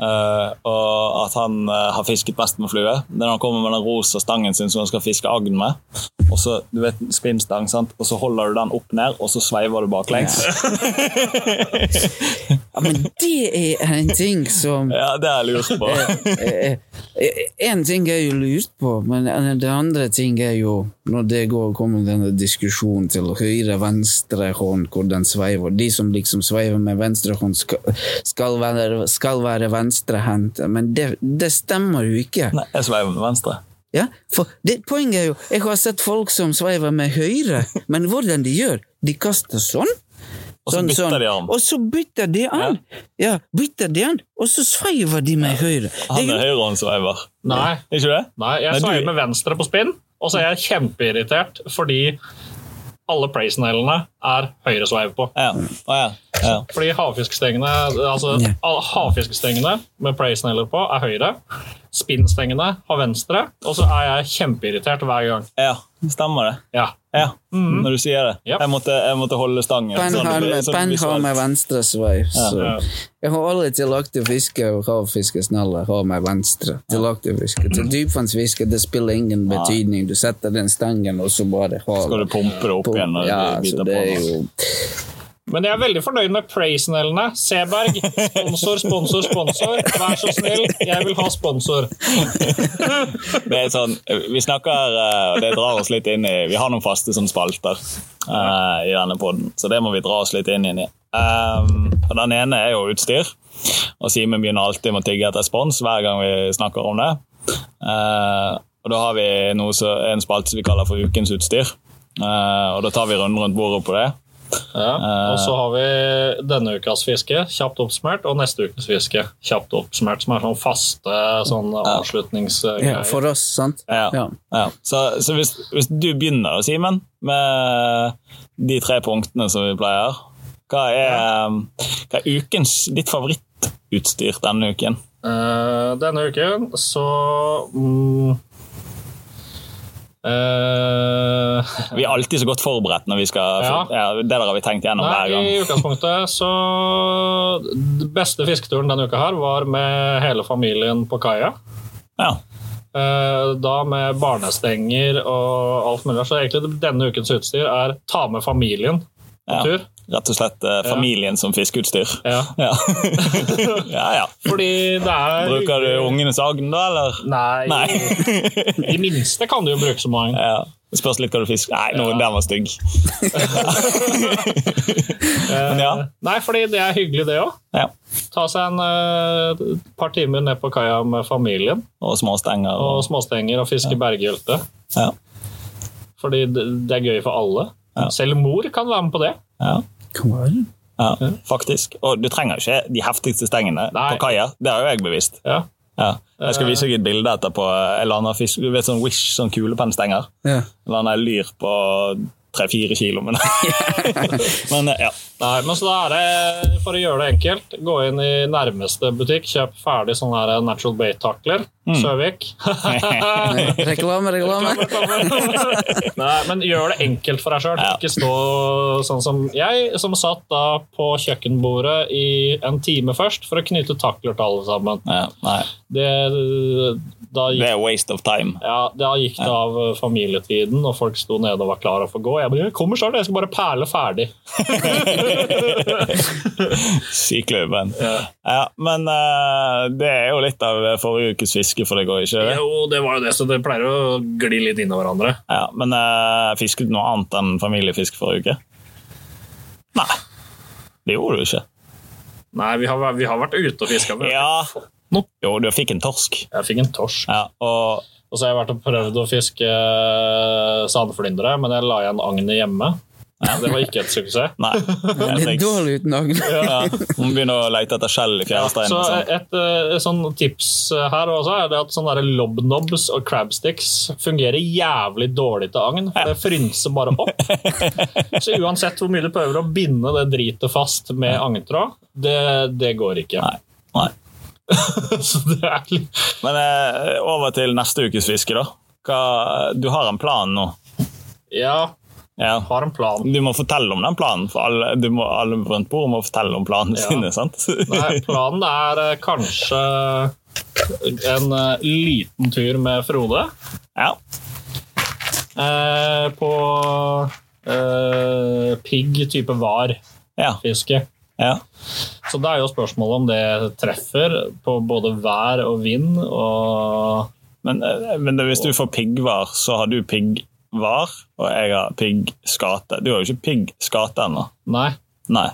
Uh, og at han uh, har fisket mest med flue. Det er når han kommer med den rosa stangen sin som han skal fiske agn med. Og så, du vet, spinnstang, sant? Og så holder du den opp ned, og så sveiver du baklengs. Ja, men det er en ting som Ja, det har jeg lurt på. Eh, En ting er jo lurt på, men det andre ting er jo når det går kommer denne diskusjonen til høyre-venstre hånd, hvor den sveiver. De som liksom sveiver med venstre hånd, skal, skal, være, skal være venstrehendt, men det, det stemmer jo ikke. Nei, jeg sveiver med venstre. Ja, for det, Poenget er jo Jeg har sett folk som sveiver med høyre, men hvordan de gjør? De kaster sånn. Og så sånn, bytter sånn, de an. Og så bytter de an! Ja, bytter de an, og så sveiver de med høyre. Han er høyrehåndssveiver. Nei, Ikke det? nei jeg sveiver med venstre på spinn, og så er jeg kjempeirritert fordi alle praise-nailene er høyresveiv på. Ja. Å, ja. ja. Fordi havfiskestengene altså, Ja. havfiskestengene med praise-nailer på er høyre. Spinnstengene har venstre, og så er jeg kjempeirritert hver gang. ja. Stemmer det. Ja. Ja, når du sier det. Yep. Jeg, måtte, jeg måtte holde stangen. Penn sånn har med, sånn penn har med venstre svei. Så. Ja. Jeg har aldri tillagt å fiske og havfiskesneller har med venstre. Til å fiske. Til dypvannsfiske det spiller ingen betydning. Du setter den stangen, og så bare har Skal du pumpe det opp Pum, igjen når Ja, du så det er jo Men jeg er veldig fornøyd med praise-nailene. Seberg, sponsor, sponsor, sponsor. Vær så snill, jeg vil ha sponsor. Det er sånn, vi snakker, eh, og det drar oss litt inn i Vi har noen faste som spalter uh, i denne podden, så det må vi dra oss litt inn i. Um, og den ene er jo utstyr. Og Simen begynner alltid med å tigge etter spons hver gang vi snakker om det. Uh, og da har vi noe så, en spalte som vi kaller for Ukens utstyr. Uh, og da tar vi runden rundt bordet på det. Ja. Og så har vi denne ukas fiske, kjapt oppsummert, og neste ukes fiske, kjapt oppsummert, som er sånn faste sånn avslutningsgreier. ja, For oss, sant? Ja. Ja. Ja. Så, så hvis, hvis du begynner, Simen, med de tre punktene som vi pleier, hva er, hva er ukens ditt favorittutstyr denne uken? Uh, denne uken så mm, eh, Vi er alltid så godt forberedt når vi skal Ja. ja, Det der har vi tenkt gjennom hver gang. I utgangspunktet så Den beste fisketuren denne uka her var med hele familien på kaia. Ja. Uh, Da med barnestenger og alt mulig. Så egentlig denne ukens utstyr er ta med familien på Ja. tur. Rett og slett eh, familien som fiskeutstyr. Ja. Ja. ja, ja. Fordi det er Bruker du ungenes agn da, eller? Nei. Nei. De minste kan du jo bruke som agn. ja. Det spørs litt hva du fisker. Nei, nå, den var stygg. Men ja. Eh, Nei, fordi det er hyggelig, det òg. ja. Ta seg en uh, par timer ned på kaia med familien Og småstenger. og Og, småstenger og fiske berggylte. ja. Fordi det det er gøy for alle. Ja. Selv mor kan være med på det. Ja. An. Ja, faktisk. Og du trenger ikke de heftigste stengene Nei. på kaia. Det har jo jeg bevisst. Ja. Ja. Jeg skal vise deg et bilde etterpå. Eller annen fisk, du vet sånn Wish, sånn kulepennstenger. Ja. Eller lander lyr på tre-fire kilo. Men, men ja. Nei, men så da er det, for å gjøre det enkelt, gå inn i nærmeste butikk, kjøp ferdig sånne her natural bait-takler. Mm. Søvik. Reklame, reklame. Nei, men gjør det enkelt for deg sjøl. Ja. Ikke stå sånn som jeg, som satt da på kjøkkenbordet i en time først for å knyte takler til alle sammen. ja. Nei, Det, da det gikk, er waste of time. ja, da gikk det av familietiden, og folk sto nede og var klare for å gå. Jeg bare, jeg kommer snart, jeg skal bare perle ferdig. Sykløven. Ja. men uh, det er jo litt av forrige ukes fiske for deg òg, ikke det? Jo, det var jo det, så det pleier å gli litt inn i hverandre. Ja, men uh, fisket du noe annet enn familiefisk forrige uke? Nei. Det gjorde du ikke. Nei, vi har, vi har vært ute og fiska. Ja. Jo, du fikk en torsk. Jeg fikk en torsk. Ja, og Og så har jeg vært og prøvd å fiske eh, sandflyndre, men jeg la igjen agnet hjemme. Det var ikke et suksess. Nei. Det er dårlig uten agn. Ja, Må begynne å lete etter skjell i fjæresteinen. Ja, så et, eh, sånn tips her også er det at sånne lobnobs og crabsticks fungerer jævlig dårlig til agn. For det frynser bare opp. Så uansett hvor mye du prøver å binde det dritet fast med agntråd, det, det går ikke. Nei. Nei. Så det er litt Men eh, over til neste ukes fiske, da. Hva, du har en plan nå? Ja, Ja. har en plan. Du må fortelle om den planen, for alle, du må, alle rundt bordet må fortelle om planene Ja. sine. sant? Nei, planen er eh, kanskje en eh, liten tur med Frode. Ja. Eh, på eh, pigg type var-fiske. Ja. ja. Så det er jo spørsmålet om det treffer på både vær og vind og Men, eh, men hvis du får piggvar, så har du piggvar, og jeg har piggskate. Du har jo ikke piggskate ennå. Nei. Nei.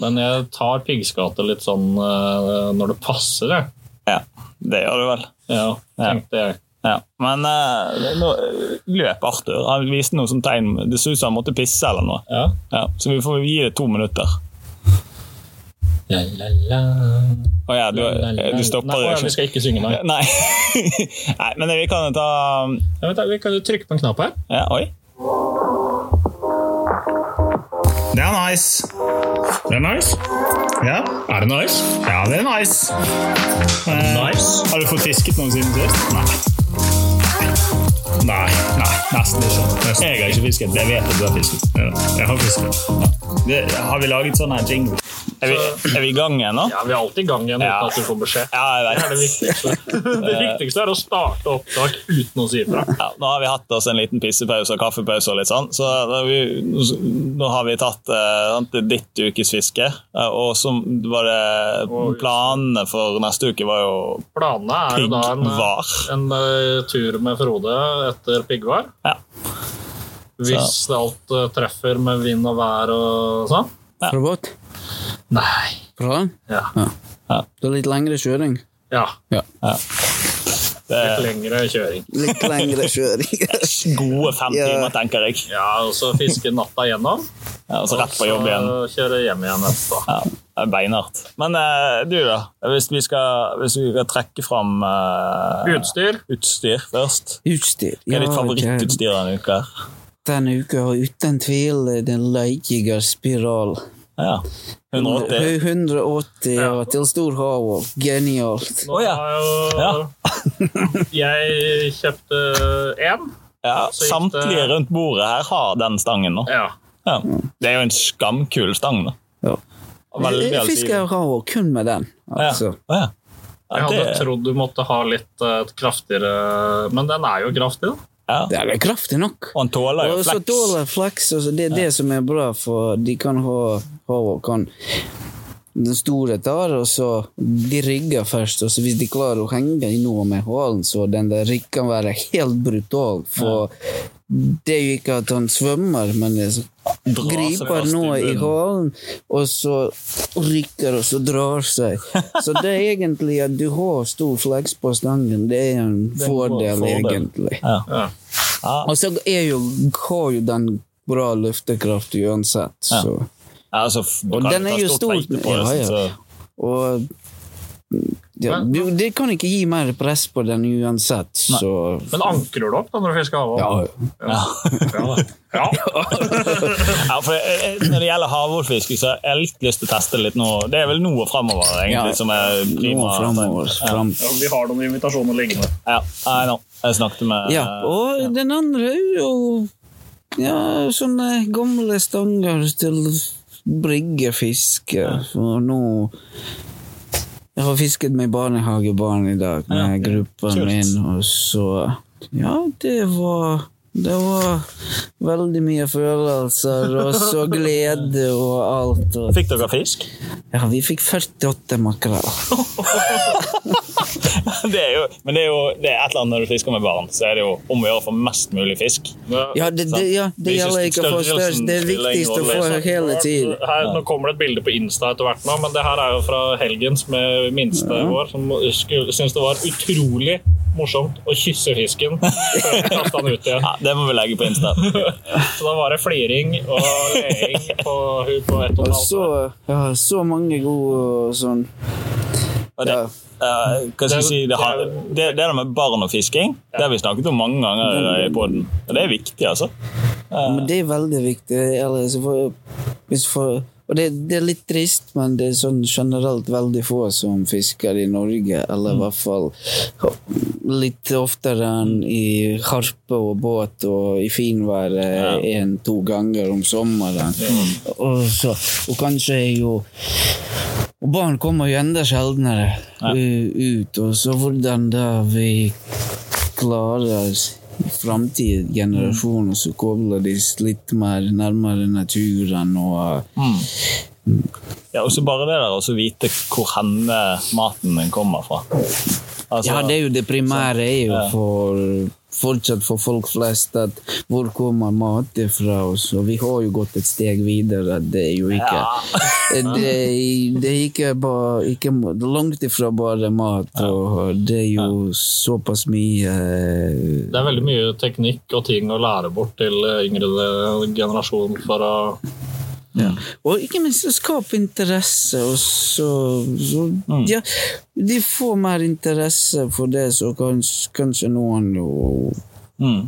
Men jeg tar piggskate litt sånn uh, når det passer, jeg. Ja, det gjør du vel. Ja, Ja. tenkte jeg. Ja. Men uh, nå løp Arthur. Han viste noe som tegn. Det så ut som han måtte pisse eller noe. Ja. Ja, så vi får gi det to minutter. La, la, la. Å ja, du, du stopper nei, ikke. Vi skal ikke synge, nei. Nei. Nei, men vi kan jo ta Ja, vent, da, vi kan jo trykke på en knapp her. ja, Oi. Det er nice. Det er nice. Ja. Er det nice? Ja, det er nice. Eh, Nice. Har du fått fisket noen siden sist? Nei. Nei, nei, nesten ikke. Nesten. Jeg har ikke fisket. Jeg vet at du har fisket. Ja, jeg har fisket. Det, har vi laget sånn jingle? Er vi, er vi i gang igjen nå? Ja, Vi er alltid i gang igjen uten Ja. at du får beskjed. Ja, jeg Det er det viktigste. Det viktigste er å starte opptak uten å si ifra. Ja, nå har vi hatt oss en liten pissepause og kaffepause og litt sånn, så da vi, nå har vi tatt eh, ditt ukes fiske. eh, Og så var det planene for neste uke var jo Planene er jo da en, en eh, tur med Frode etter piggvar. Ja. Hvis alt eh, treffer med vind og vær og sånn. Ja. båt? Nei. Bra? Ja. Ja. Det er litt lengre kjøring. ja. Ja. Det Litt lengre kjøring. Litt lengre kjøring. gode fem Ja. timer, tenker jeg. Ja, og så fiske natta gjennom. Ja, og så rett på jobb igjen. Og så kjøre hjem igjen etterpå. Ja, det er beinhardt. Men eh, du, da? Hvis vi skal, hvis vi skal trekke fram uh, Utstyr. utstyr først Utstyr. Hva er ditt favorittutstyr denne uka? Denne uka har uten tvil den leikige spiral. Ja. 180? 180 ja. til stor havål. Genialt. Nå ja. Jeg kjøpte én. Ja, samtlige rundt bordet her har den stangen nå. Ja. Ja. Det er jo en skamkul stang, da. Ja. Veldig Jeg fisker rao kun med den. Altså. Ja. Jeg hadde trodd du måtte ha litt uh, kraftigere Men den er jo kraftig, da. Ja. Det er kraftig nok. Og han tåler jo flex. så tåler flex det er det som er bra, for de kan ha havål kan den store tar, og så de rygger først. og så Hvis de klarer å henge i noe med hålen, så den der rygg kan være helt brutal. For det er jo ikke at han svømmer, men det så Drar seg griper noe i bunnen. og så rykker og så drar seg. Så det er egentlig at du har stor fleks på stangen, det er en er en fordel, fordel. egentlig. Ja. Ja. Ja. Og så er jo, har jo den bra løftekraft uansett, så Ja, altså, Og den er jo stor. på Ja, ja. Og ja, du, det kan ikke gi mer press på den uansett, så Men ankrer du opp da når du fisker havål? ja. Ja. ja. Ja, for eh, Når det gjelder havålfiske, så har jeg litt lyst til å teste litt nå. Det er vel noe fremover egentlig Ja, som er prima. framover. Fram. Ja, Vi har noen invitasjoner liggende. Ja, I know. Jeg snakket med Ja, og den andre er jo ja, sånne gamle stanger til bryggefiske. For nå Jeg har fisket med barnehagebarn i dag med gruppa kult. min, og så Ja, det var det var veldig mye følelser, og så glede og alt. Fikk dere fisk? ja, vi fikk 48 makrell. det er jo, men det er jo det er et eller annet når du fisker med barn, så er det jo om å gjøre å få mest mulig fisk. Ja, det, det, ja, det er gjelder ikke å få størst. Det er viktigst å få hele tiden. Her, nå kommer det et bilde på Insta etter hvert, nå, men det her er jo fra helgens med minste vår, som syns det var utrolig morsomt å kysse fisken før vi kastet den ut igjen. Ja, Det må vi legge på Insta. Så da var det fliring og leing på hun på ett og Og et halvt så, år. ja, så mange gode sånn Og det, eh, hva skal jeg si, det, har, det, det med barn og fisking, det har vi snakket om mange ganger i poden. Og det er viktig, altså. Men det er veldig viktig. Ellers for, hvis for, og det, det er litt trist, men det er sånn generelt veldig få som fisker i Norge. Eller i hvert fall litt oftere enn i harpe og båt og i finvær én-to ganger om sommeren. Og, så, og kanskje er jo og barn kommer jo enda sjeldnere ja. ut, og så hvordan da vi klarer framtid generasjoner så kobler de litt mer nærmere naturen og Ja, og så bare det der å så vite hvor henne maten din kommer fra. Altså, Ja, det er jo det primære er jo for fortsatt for folk flest at hvor kommer mat fra? oss, og vi har jo gått et steg videre. Det er jo ikke det, det, er ikke, bare, ikke langt ifra bare mat, og det er jo såpass mye Det er veldig mye teknikk og ting å lære bort til yngre generasjon for å ja. Og ikke minst å skape interesse, og så, så mm. ja, De får mer interesse for det, så kanskje, kanskje noen og, mm.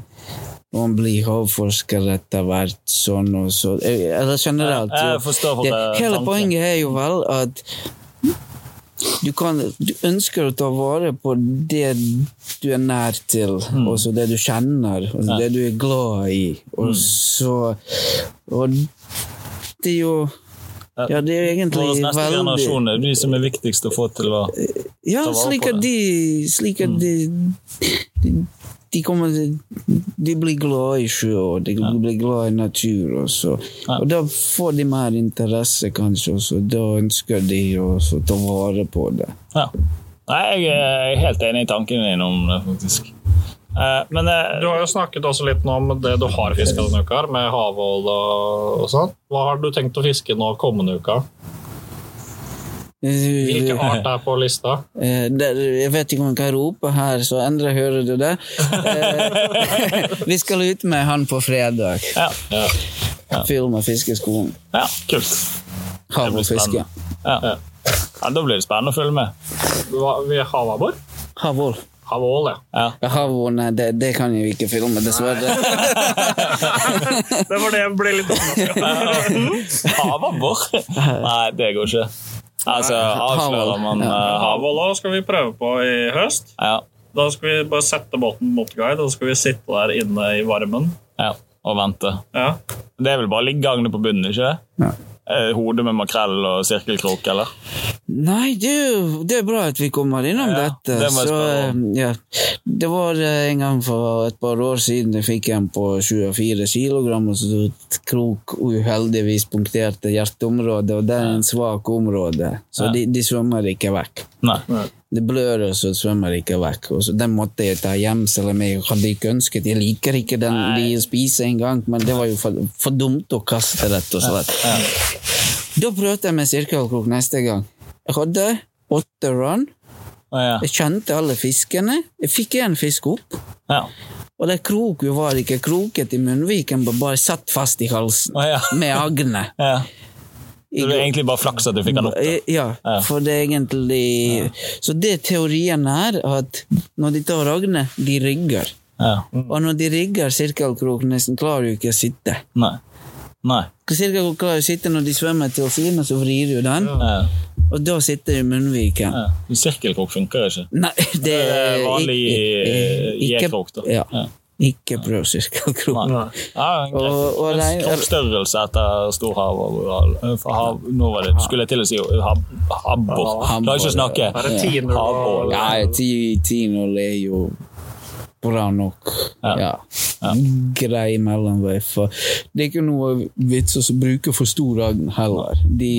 Noen blir havforsker etter hvert, sånn og så Eller generelt. Jeg, jeg det, hele poenget er jo vel at du, kan, du, ønsker å ta vare på det du er nær til, mm. også det du kjenner, og ja. det du er glad i. Og mm. så og det er jo ja, det er egentlig Våre neste veldig generasjoner, de som er viktigst å få til å ja, ta vare på det. De, slik at mm. de, de, de, kommer De blir glad i sjø, og de ja. blir glad i natur. Og, så. Ja. og da får de mer interesse, kanskje, og så da ønsker de å ta vare på det. Ja. Nei, jeg er helt enig i tankene dine om det, faktisk. Eh, men, eh, du har jo snakket også litt om det du har fiska denne uka, med havål og, og sånn. Hva har du tenkt å fiske nå kommende uka? Hvilken art er på lista? Eh, jeg vet ikke om jeg kan rope her, så Endre hører du det. Vi skal ut med han på fredag. Ja, ja, ja. Film med fiskeskolen. Ja, kult. Hav og fiske. Ja. ja. Da blir det spennende å følge med. Hva, havabbor? Havål. Havål, ja. ja. Havål, nei, det, det, kan jo ikke filme, dessverre. det var det jeg ble litt overrasket Havabbor? Nei, det går ikke. Altså, avslører man ja. uh, Havål òg skal vi prøve på i høst. Ja. Da skal vi bare sette båten mot guide, og så skal vi sitte der inne i varmen. Ja, Og vente. Ja. Det er vel bare liggagene på bunnen, ikke Ja. Hodet Hode med makrell og sirkelkrok, eller? Nei, det, det, er bra at vi kommer innom ja, dette. Det, så, ja. det var eh, en gang for et par år siden jeg fikk en på 24 kg, og så et krok uheldigvis punkterte hjerteområdet, og det er en svak område, så ja. de, de svømmer ikke vekk. Nei. Det blør, og så svømmer ikke vekk. Og så Den måtte jeg ta hjem, selv om jeg hadde ikke ønsket Jeg liker ikke den de spiser engang, men det var jo for, for dumt å kaste, rett og slett. Ja. Da prøvde jeg med sirkelkrok neste gang. Jeg hadde åtte run. ja. Jeg kjente alle fiskene. Jeg fikk én fisk opp. Ja. Og det kroket var ikke kroket i munnviken, bare satt fast i halsen ja. med agne. Ja. Så det er egentlig bare flaks at du fikk den opp? Da. Ja, for det er egentlig Så det teorien er at når de tar agne, de rygger. Og når de rigger sirkelkroken, klarer jo ikke å sitte. Nei. Nei. Cirka hva sitter når de svømmer til siden, og så vrir du den. Ja. Og da sitter du i munnviken. Ja. Sirkelkrok funker ikke? Nei, det er vanlig J-krok. Ja. ja. Ikke prøv sirkelkrok. Ja, Kroppsstørrelse etter storhav. Hav, nå var det, skulle jeg til å si habbor. Klarer ikke å snakke. Havål. Ja, tinål er jo bra nok. Ja. ja. ja. Grei mellomvei. For det er ikke noe vits å bruke for stor agn heller. De,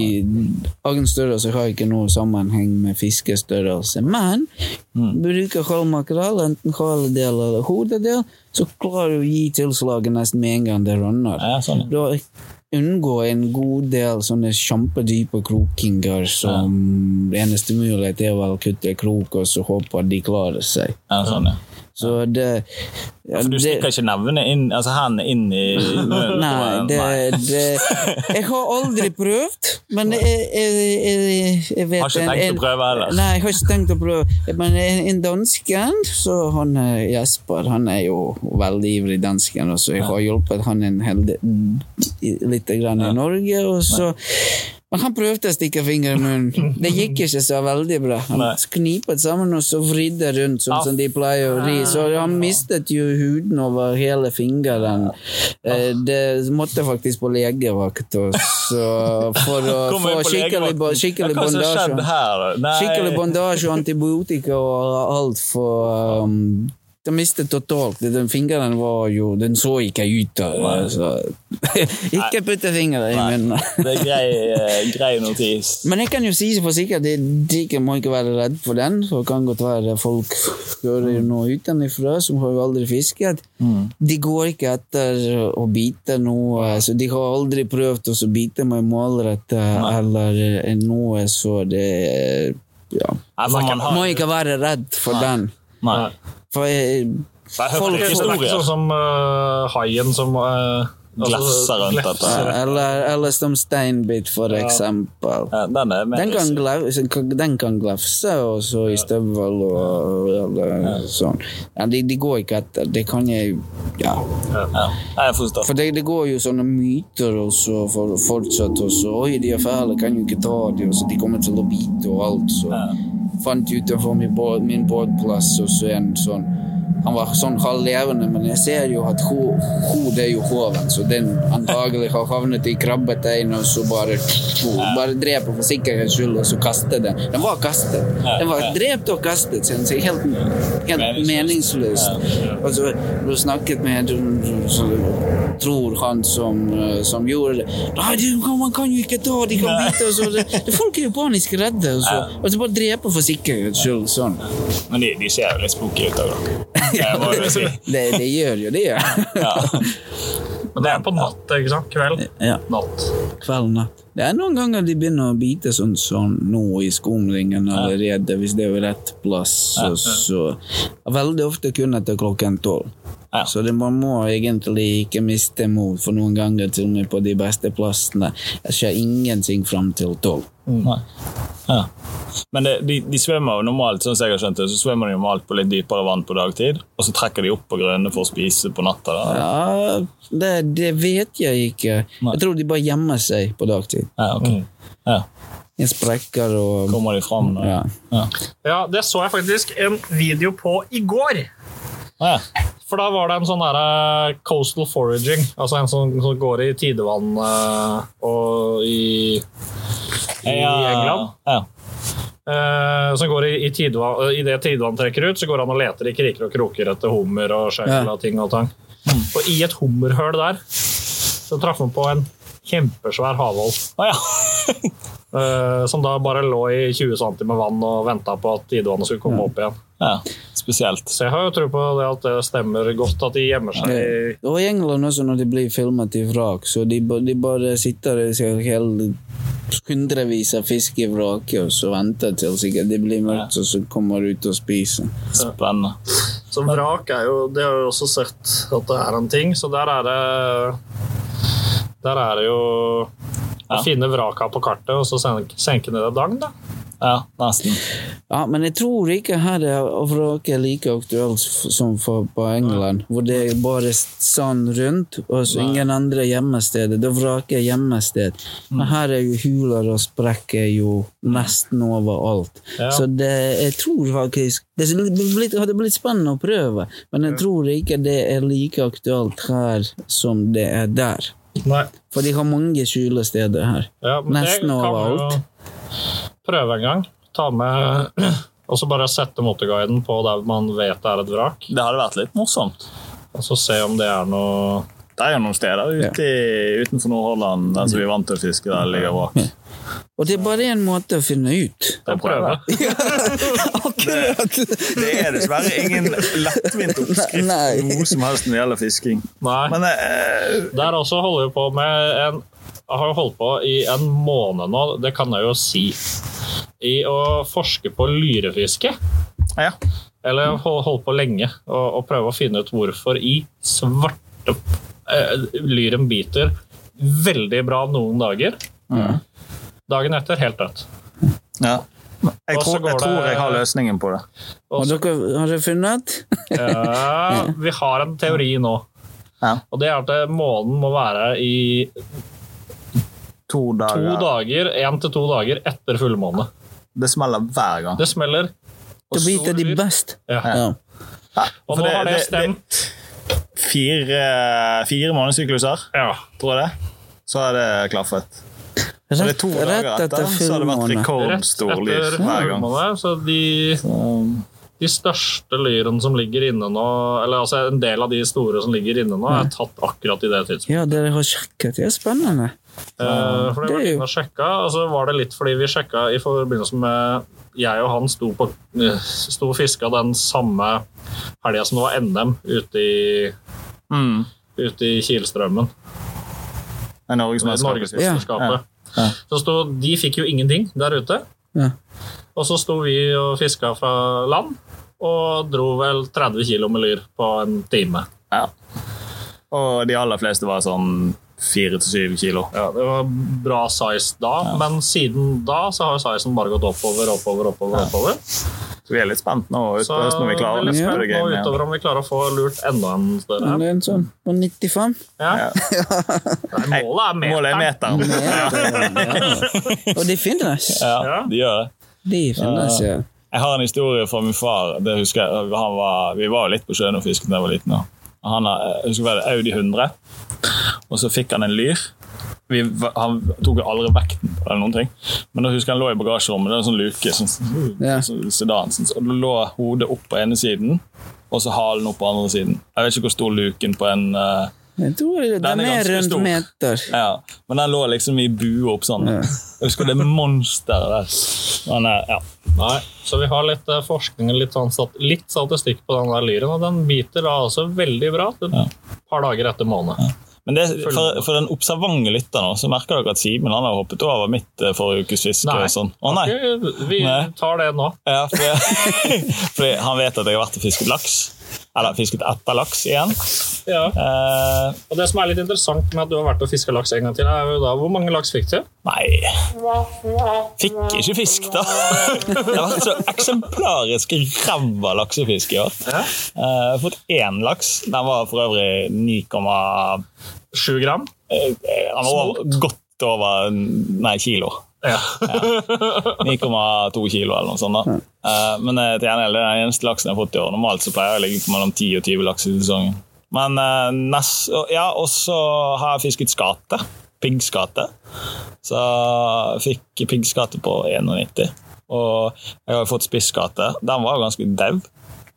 Agnstørrelse har ikke noe sammenheng med fiskestørrelse. Men mm. bruker halvmakrell, enten haledel eller hodedel, så klarer du å gi tilslaget nesten med en gang det rønner. Ja, sånn. Da unngå en god del sånne kjempedype krokinger som ja. eneste mulighet er vel å kutte krok og så håpe at de klarer seg. Ja, sånn, ja. Så det ja, For du stikker ikke navnet inn, altså han inn i? Nei, det, det, Jeg har aldri prøvd, men jeg, jeg, jeg, jeg vet Har ikke tenkt en, å prøve heller? Nei, jeg har ikke tenkt å prøve. Men en dansken, så han Jesper, han er jo veldig ivrig dansken, og så jeg har hjulpet han en hel litt grann i Norge, og så men han prøvde å stikke fingeren i munnen. Det gikk ikke så veldig bra. Han knipet sammen og så vridde rundt, sånn som de pleier å ri. Så han mistet jo huden over hele fingeren. Eh, det måtte faktisk på legevakt for å få skikkelig, skikkelig bondasje. Skikkelig bandasje, antibiotika og alt for um, De mistet totalt. Den fingeren var jo Den så ikke ut. av så. Ikke putte fingeren i munnen. Det er grei, eh, grei notis. Men jeg kan jo si for sikkert at de må ikke være redd for den. For det kan godt være folk hører noe utenfra som har jo aldri fisket. De går ikke etter å bite noe. Så de har aldri prøvd å bite med målrett eller noe, så det Ja. Man Må ikke være redd for den. nei. For jeg, Jeg Folk- Det ikke historier. sånn som uh, haien som uh, Glasser rundt dette. eller, eller som steinbit, for eksempel. Ja, Den er Den kan, glefse, den kan glefse og så i støvel og eller sånn. Ja, de, de går ikke etter. Det kan jeg Ja. ja. Jeg forstår. For det, det går jo sånne myter også for fortsatt også. Oi, de er fæle, kan jo ikke ta dem, de kommer til å bite og alt. Så fant ut av min, board båtplass, og så en sånn han var sånn halvlevende, men jeg ser jo at ho- hodet er jo hoven, så den antagelig har havnet i krabbetein, og så bare, bare dreper for sikkerhets skyld, og så kastet den. Den var kastet. Den var drept og kastet, så er helt, helt meningsløst. Og så du snakket med så, tror han som, eh, som gjorde det. Nei, man kan jo ikke ta, de kan bite, og så. Det, det, folk er jo panisk redde, og så, og så bare dreper for sikkerhets skyld, sånn. Men de, de ser jo litt spooky ut òg, da. Det si. Det, det gjør jo det. Ja. Men det er på natt, ikke sant? Kveld. Ja. Natt. Kveld natt. Det er noen ganger de begynner å bite sånn sånn nå i skumringen allerede, hvis det er rett plass. Så, så Veldig ofte kun etter klokken tolv. Ja. Så det, man må egentlig ikke miste mot, for noen ganger til og med på de beste plassene. Jeg skjer ingenting fram til tolv. Nei. Ja. Men det, de, de svømmer jo normalt sånn som jeg har skjønt det, så svømmer de normalt på litt dypere vann på dagtid, og så trekker de opp på grønne for å spise på natta. Da. Ja, det, det vet jeg ikke. Nei. Jeg tror de bare gjemmer seg på dagtid. Ja, ok. Ja. I sprekker og Kommer de fram? Da? ja. Ja. Ja, det så jeg faktisk en video på i går. Ja. For da var det en sånn der coastal foraging, altså en som, som går i tidevann eh, og i, i England. Ja. Uh, som går i, i, tidevann, eh, i det tidevann trekker ut, så går han og leter i kriker og kroker etter hummer og skjegl Ja. og ting og tang. Og i et hummerhøl der så traff han på en kjempesvær havål. Ah, ja. uh, som da bare lå i 20 cm med vann og venta på at tidevannet skulle komme opp igjen. ja. Spesielt. Så jeg har jo tro på det at det stemmer godt at de gjemmer seg Ja. Og i England også, når de blir filmet i vrak, så de, de bare sitter og hele hundrevis av fisk i vraket og så venter til sikkert det blir mørkt, og så kommer ut og spiser. Spennende. Så vrak er jo Det har vi også sett at det er en ting, så der er det Der er det jo Ja. å finne vraka på kartet og så senke, senke ned et dagn, da. Ja, nesten. Ja, men jeg tror ikke her er å vrake like aktuelt som for, på England, hvor det er bare sand rundt, og så ingen andre gjemmesteder. Det vraker jeg gjemmested. Men her er jo huler og sprekker jo nesten overalt. Ja. Så det, jeg tror faktisk Det er hadde blitt spennende å prøve, men jeg tror ikke det er like aktuelt her som det er der. Nei. For de har mange skjulesteder her. Ja, Nesten overalt. jo prøve en gang. Ta med Og så bare sette motorguiden på der man vet det er et vrak, Det hadde vært litt morsomt. og så se om det er noe Det er jo noen steder ute ja. utenfor Nordhordland der som vi er vant til å fiske, der ligger vrak. Og det er bare en måte å finne ut. å prøve. Akkurat! Det er dessverre ingen lettvint oppskrift noe som helst når det gjelder fisking. Nei. Men eh, Der også holder vi på med en Jeg har holdt på i en måned nå, det kan jeg jo si, i å forske på lyrefiske. ja. Eller holdt på lenge og, og prøve å finne ut hvorfor i svarte eh, lyren biter veldig bra noen dager. Dagen etter helt dødt. ja. Jeg, tror, jeg, jeg tror jeg har løsningen på det. Også... Har dere, har dere funnet? ja, vi har en teori nå, Ja. og det er at månen må være i To to dager. En én til to dager etter fullmåne. Det smeller hver gang. Det smeller. Da biter de best. Ja. Ja. Ja, Og for nå har det det- stemt. Fire, fire månedssykluser, Ja. tror jeg det. Så er det klaffet. Så det er Rett, to dager rett etter, etter så har det vært fullmåne. Rett rekordstor lys etter hver gang. fullmåne, så de, Um, de største lyrene som ligger inne nå, eller altså en del av de store som ligger inne nå, er tatt akkurat i det tidspunktet. Ja, dere har sjekket. Det er spennende. Eh, for det det var er jo- og sjekka, altså så var det litt fordi vi sjekka i forbindelse med Jeg og han sto, på, eh, sto og fiska den samme helga som det var NM ute i, Mm. ute i Kilstrømmen. Det er Norgesmesterskapet. Norgesmesterskapet. Ja. Så sto, de fikk jo ingenting der ute. Ja. Og så sto vi og fiska fra land, og dro vel 30 kilo med lyr på en time. Ja. Og de aller fleste var sånn fire til syv kilo. Ja, Det var bra size da, men siden da så har sizen bare gått oppover, oppover, oppover. oppover. Så vi er litt spent nå Så utover om vi klarer å spent spille nå utover om vi klarer å få lurt enda en større. Det er en sånn på 95. Ja. Ja. Nei, målet er meteren. Målet er meteren. Ja. Og de finnes. Ja, Ja. de gjør det. De finnes, ja. Jeg har en historie fra min far. Det husker jeg. Han var, vi var jo litt på sjøen og fisket da jeg var liten. Han husker det var Audi 100, og så fikk han en lyr. Vi, han tok jo aldri vekten på det, eller noen ting. Men da husker jeg han lå i bagasjerommet. Det var en sånn luke. Sånn, yeah. sånn sedan. Sånn, så da lå hodet opp på ene siden, og så halen opp på andre siden. Jeg vet ikke hvor stor luken på en eh, Jeg tror den, Den er er rundt stor. meter. Ja, men den lå liksom i bue opp sånn. Ja. Jeg husker det monsteret der. Men, eh, ja. Nei, så vi har litt eh, forskning og litt, sånn, litt statistikk på den der lyren, og den biter da altså veldig bra et Ja. par dager etter måned. Men det, for, for den observante lytteren så merker dere at Simen han har hoppet over mitt eh, forrige ukes fiske. Nei. sånn. Å nei! Vi Nei. tar det nå. Ja, for, fordi han vet at jeg har vært og fisket laks. Eller fisket etter laks igjen. Ja. Eh, Og Det som er litt interessant med at du har vært og fiska laks en gang til, er jo da hvor mange laks fikk du? nei Fikk ikke fisk, da. Det har vært så eksemplarisk ræva laksefisk i år. Ja. Eh, Jeg har fått én laks. Den var for øvrig 9,7 gram? Eh, den var godt over Nei, kilo. Ja. 9,2 kilo eller noe sånt. da. Eh, men eh, det er den eneste laksen jeg har fått i år. Normalt så pleier jeg å ligge på mellom 10 og 20 laks i sesongen. Men eh, nest, ja, og så har jeg fisket skate. Piggskate. Så jeg fikk piggskate på 91. Og jeg har fått spisskate. Den var ganske dau.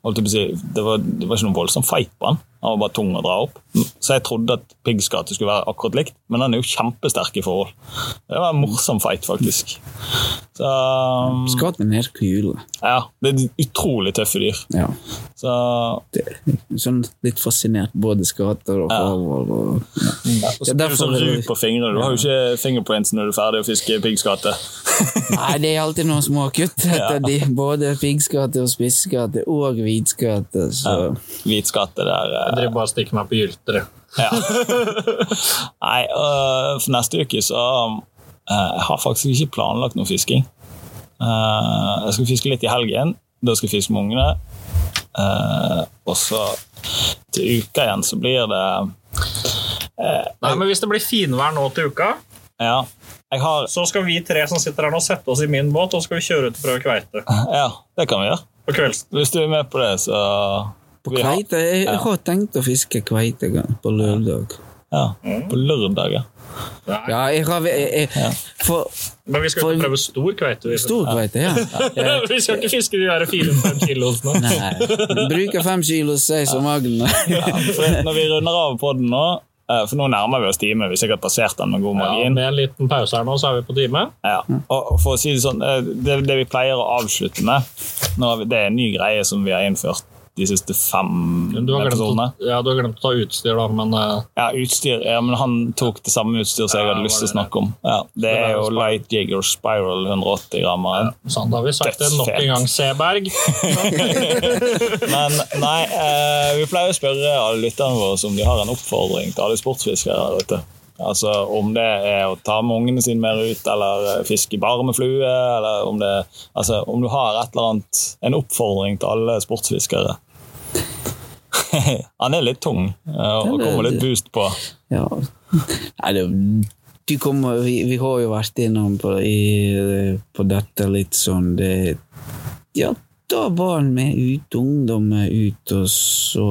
Jeg det, var, det var ikke noen voldsom fight på den. Den var bare tung å dra opp. Så jeg trodde at piggskate skulle være akkurat likt, men den er jo kjempesterk i forhold. Det var en morsom fight, faktisk. Så Skatten er kule. ja, det er utrolig tøffe dyr. Ja. Så Det, sånn litt fascinert både skater og Ja. haver. Og, ja. og så blir du sånn rup ru på fingrene. Du har jo ikke fingerprints når du er ferdig å fiske piggskate. Nei, det er alltid noen småkutt etter Ja. de. Både piggskate og spisskate og hvitskate. Så Hvitskate der. Jeg eh, driver bare og stikker meg på gylter. jeg. Ja. Nei, uh, for neste uke så Jeg har faktisk ikke planlagt noe fisking. Eh, jeg skal fiske litt i helgen. Da skal jeg fiske med ungene. Eh, og så til uka igjen så blir det Nei, men Hvis det blir finvær nå til uka, Ja. Jeg har så skal vi tre som sitter her nå, sette oss i min båt og så skal vi kjøre ut og prøve kveite Ja, det kan vi gjøre. på kveldsen. Hvis du er med på det, så På kveite Jeg, jeg har tenkt å fiske kveite på lørdag. Ja, på lørdag. ja. Nei, Ja, jeg har jeg, jeg, For Men vi skal For- ikke prøve stor kveite. stor kveite, ja. ja. Vi skal ikke fiske de der fire-fem kilosene. nei. Bruker fem kilos, sei som aglen. ja, når vi runder av på den nå, eh, for nå nærmer vi oss time, vi har sikkert passert den med god Ja, margin. med en liten pause her nå, så er vi på time. Ja. Og for å si det sånn, eh, det, det vi pleier å avslutte med, nå det er en ny greie som vi har innført de siste fem Du episodene. å, ja, du har glemt å ta utstyr, da, men uh... Ja, utstyr. Ja, men han tok det samme utstyr som jeg hadde lyst til å snakke om. Ja, det er jo Light Jigger Spiral 180 grammer. sånn, da har vi sagt det nok en gang, Seberg. Men nei, uh, vi pleier å spørre alle lytterne våre om de har en oppfordring til alle sportsfiskere Vet du. Altså Om det er å ta med ungene sine mer ut, eller eh, fiske bare med flue, eller om det Altså om du har et eller annet En oppfordring til alle sportsfiskere. Han er litt tung, eh, og kommer litt boost på. Ja. Nei, det, du kommer, vi, vi har jo vært innom på, i, på dette litt sånn det, Ja, ta barn med ut, ungdom er ut, og så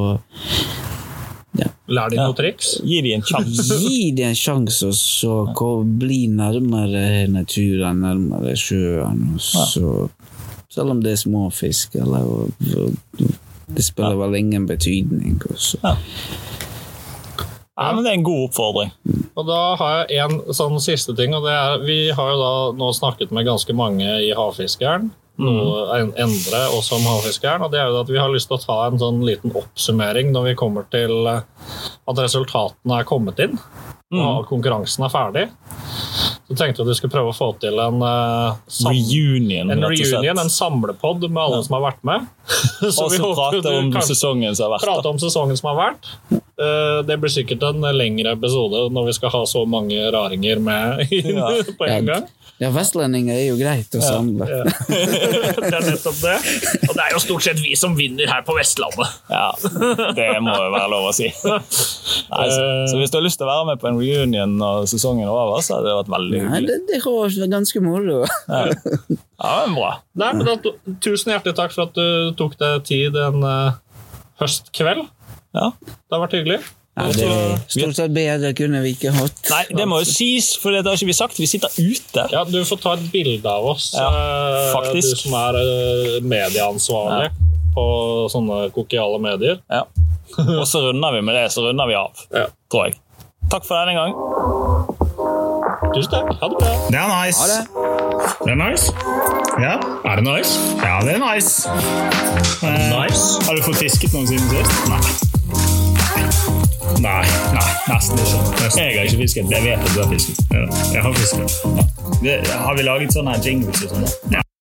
ja. Lær de Ja. noen triks? Gi dem en sjanse. Gi det en sjanse, og så kom, bli nærmere naturen, nærmere sjøen, og så Selv om det er småfisk, eller Det spiller vel ingen betydning. Også. Ja. Nei, men Det er en god oppfordring. Og da har jeg en sånn siste ting. og det er, Vi har jo da nå snakket med ganske mange i Havfiskeren. Mm. en- Endre også om Havfiskeren. og det er jo at Vi har lyst til å ta en sånn liten oppsummering når vi kommer til eh, at resultatene er kommet inn. Og konkurransen er ferdig. Så tenkte vi at vi skulle prøve å få til en uh, Reunion, en, reunion, en samlepod med alle som har vært med. Så Og vi prate om sesongen som har vært. prate om sesongen som har vært. Uh, Det blir sikkert en lengre episode når vi skal ha så mange raringer med Ja. på en gang. Ja, vestlendinger er jo greit å samle. Det er nettopp det. Og det er jo stort sett vi som vinner her på Vestlandet. Ja, det må jo være lov å si. Nei, så, så hvis du har lyst til å være med på en reunion når sesongen er over, så hadde det vært veldig Nei, hyggelig. det, det var ganske moro. Ja, men bra. Nei, men da, tusen hjertelig takk for at du tok deg tid en uh, høstkveld. Ja. Det har vært hyggelig. Ja, det er Stort sett bedre kunne vi ikke hatt. Nei, det må jo sies, for det har ikke vi sagt. Vi sitter ute. Ja, Du får ta et bilde av oss, Ja, eh, faktisk. du som er medieansvarlig medieansvarlig på sånne kokiale medier. Ja. Og så runder vi med det, så runder vi av, Ja. tror jeg. Takk for denne gang. Tusen takk. Ha det bra. Det er nice. Ha det. Det er nice. Ja, er det nice? Ja, det er nice. Eh, Nice. Har du fått fisket noen siden sist? Nei. Nei, nei, nesten ikke. Nesten. Jeg har ikke fisket. Jeg vet at du har fisket. Ja, jeg har fisket. Det, har vi laget sånne jingles og sånn? Ja,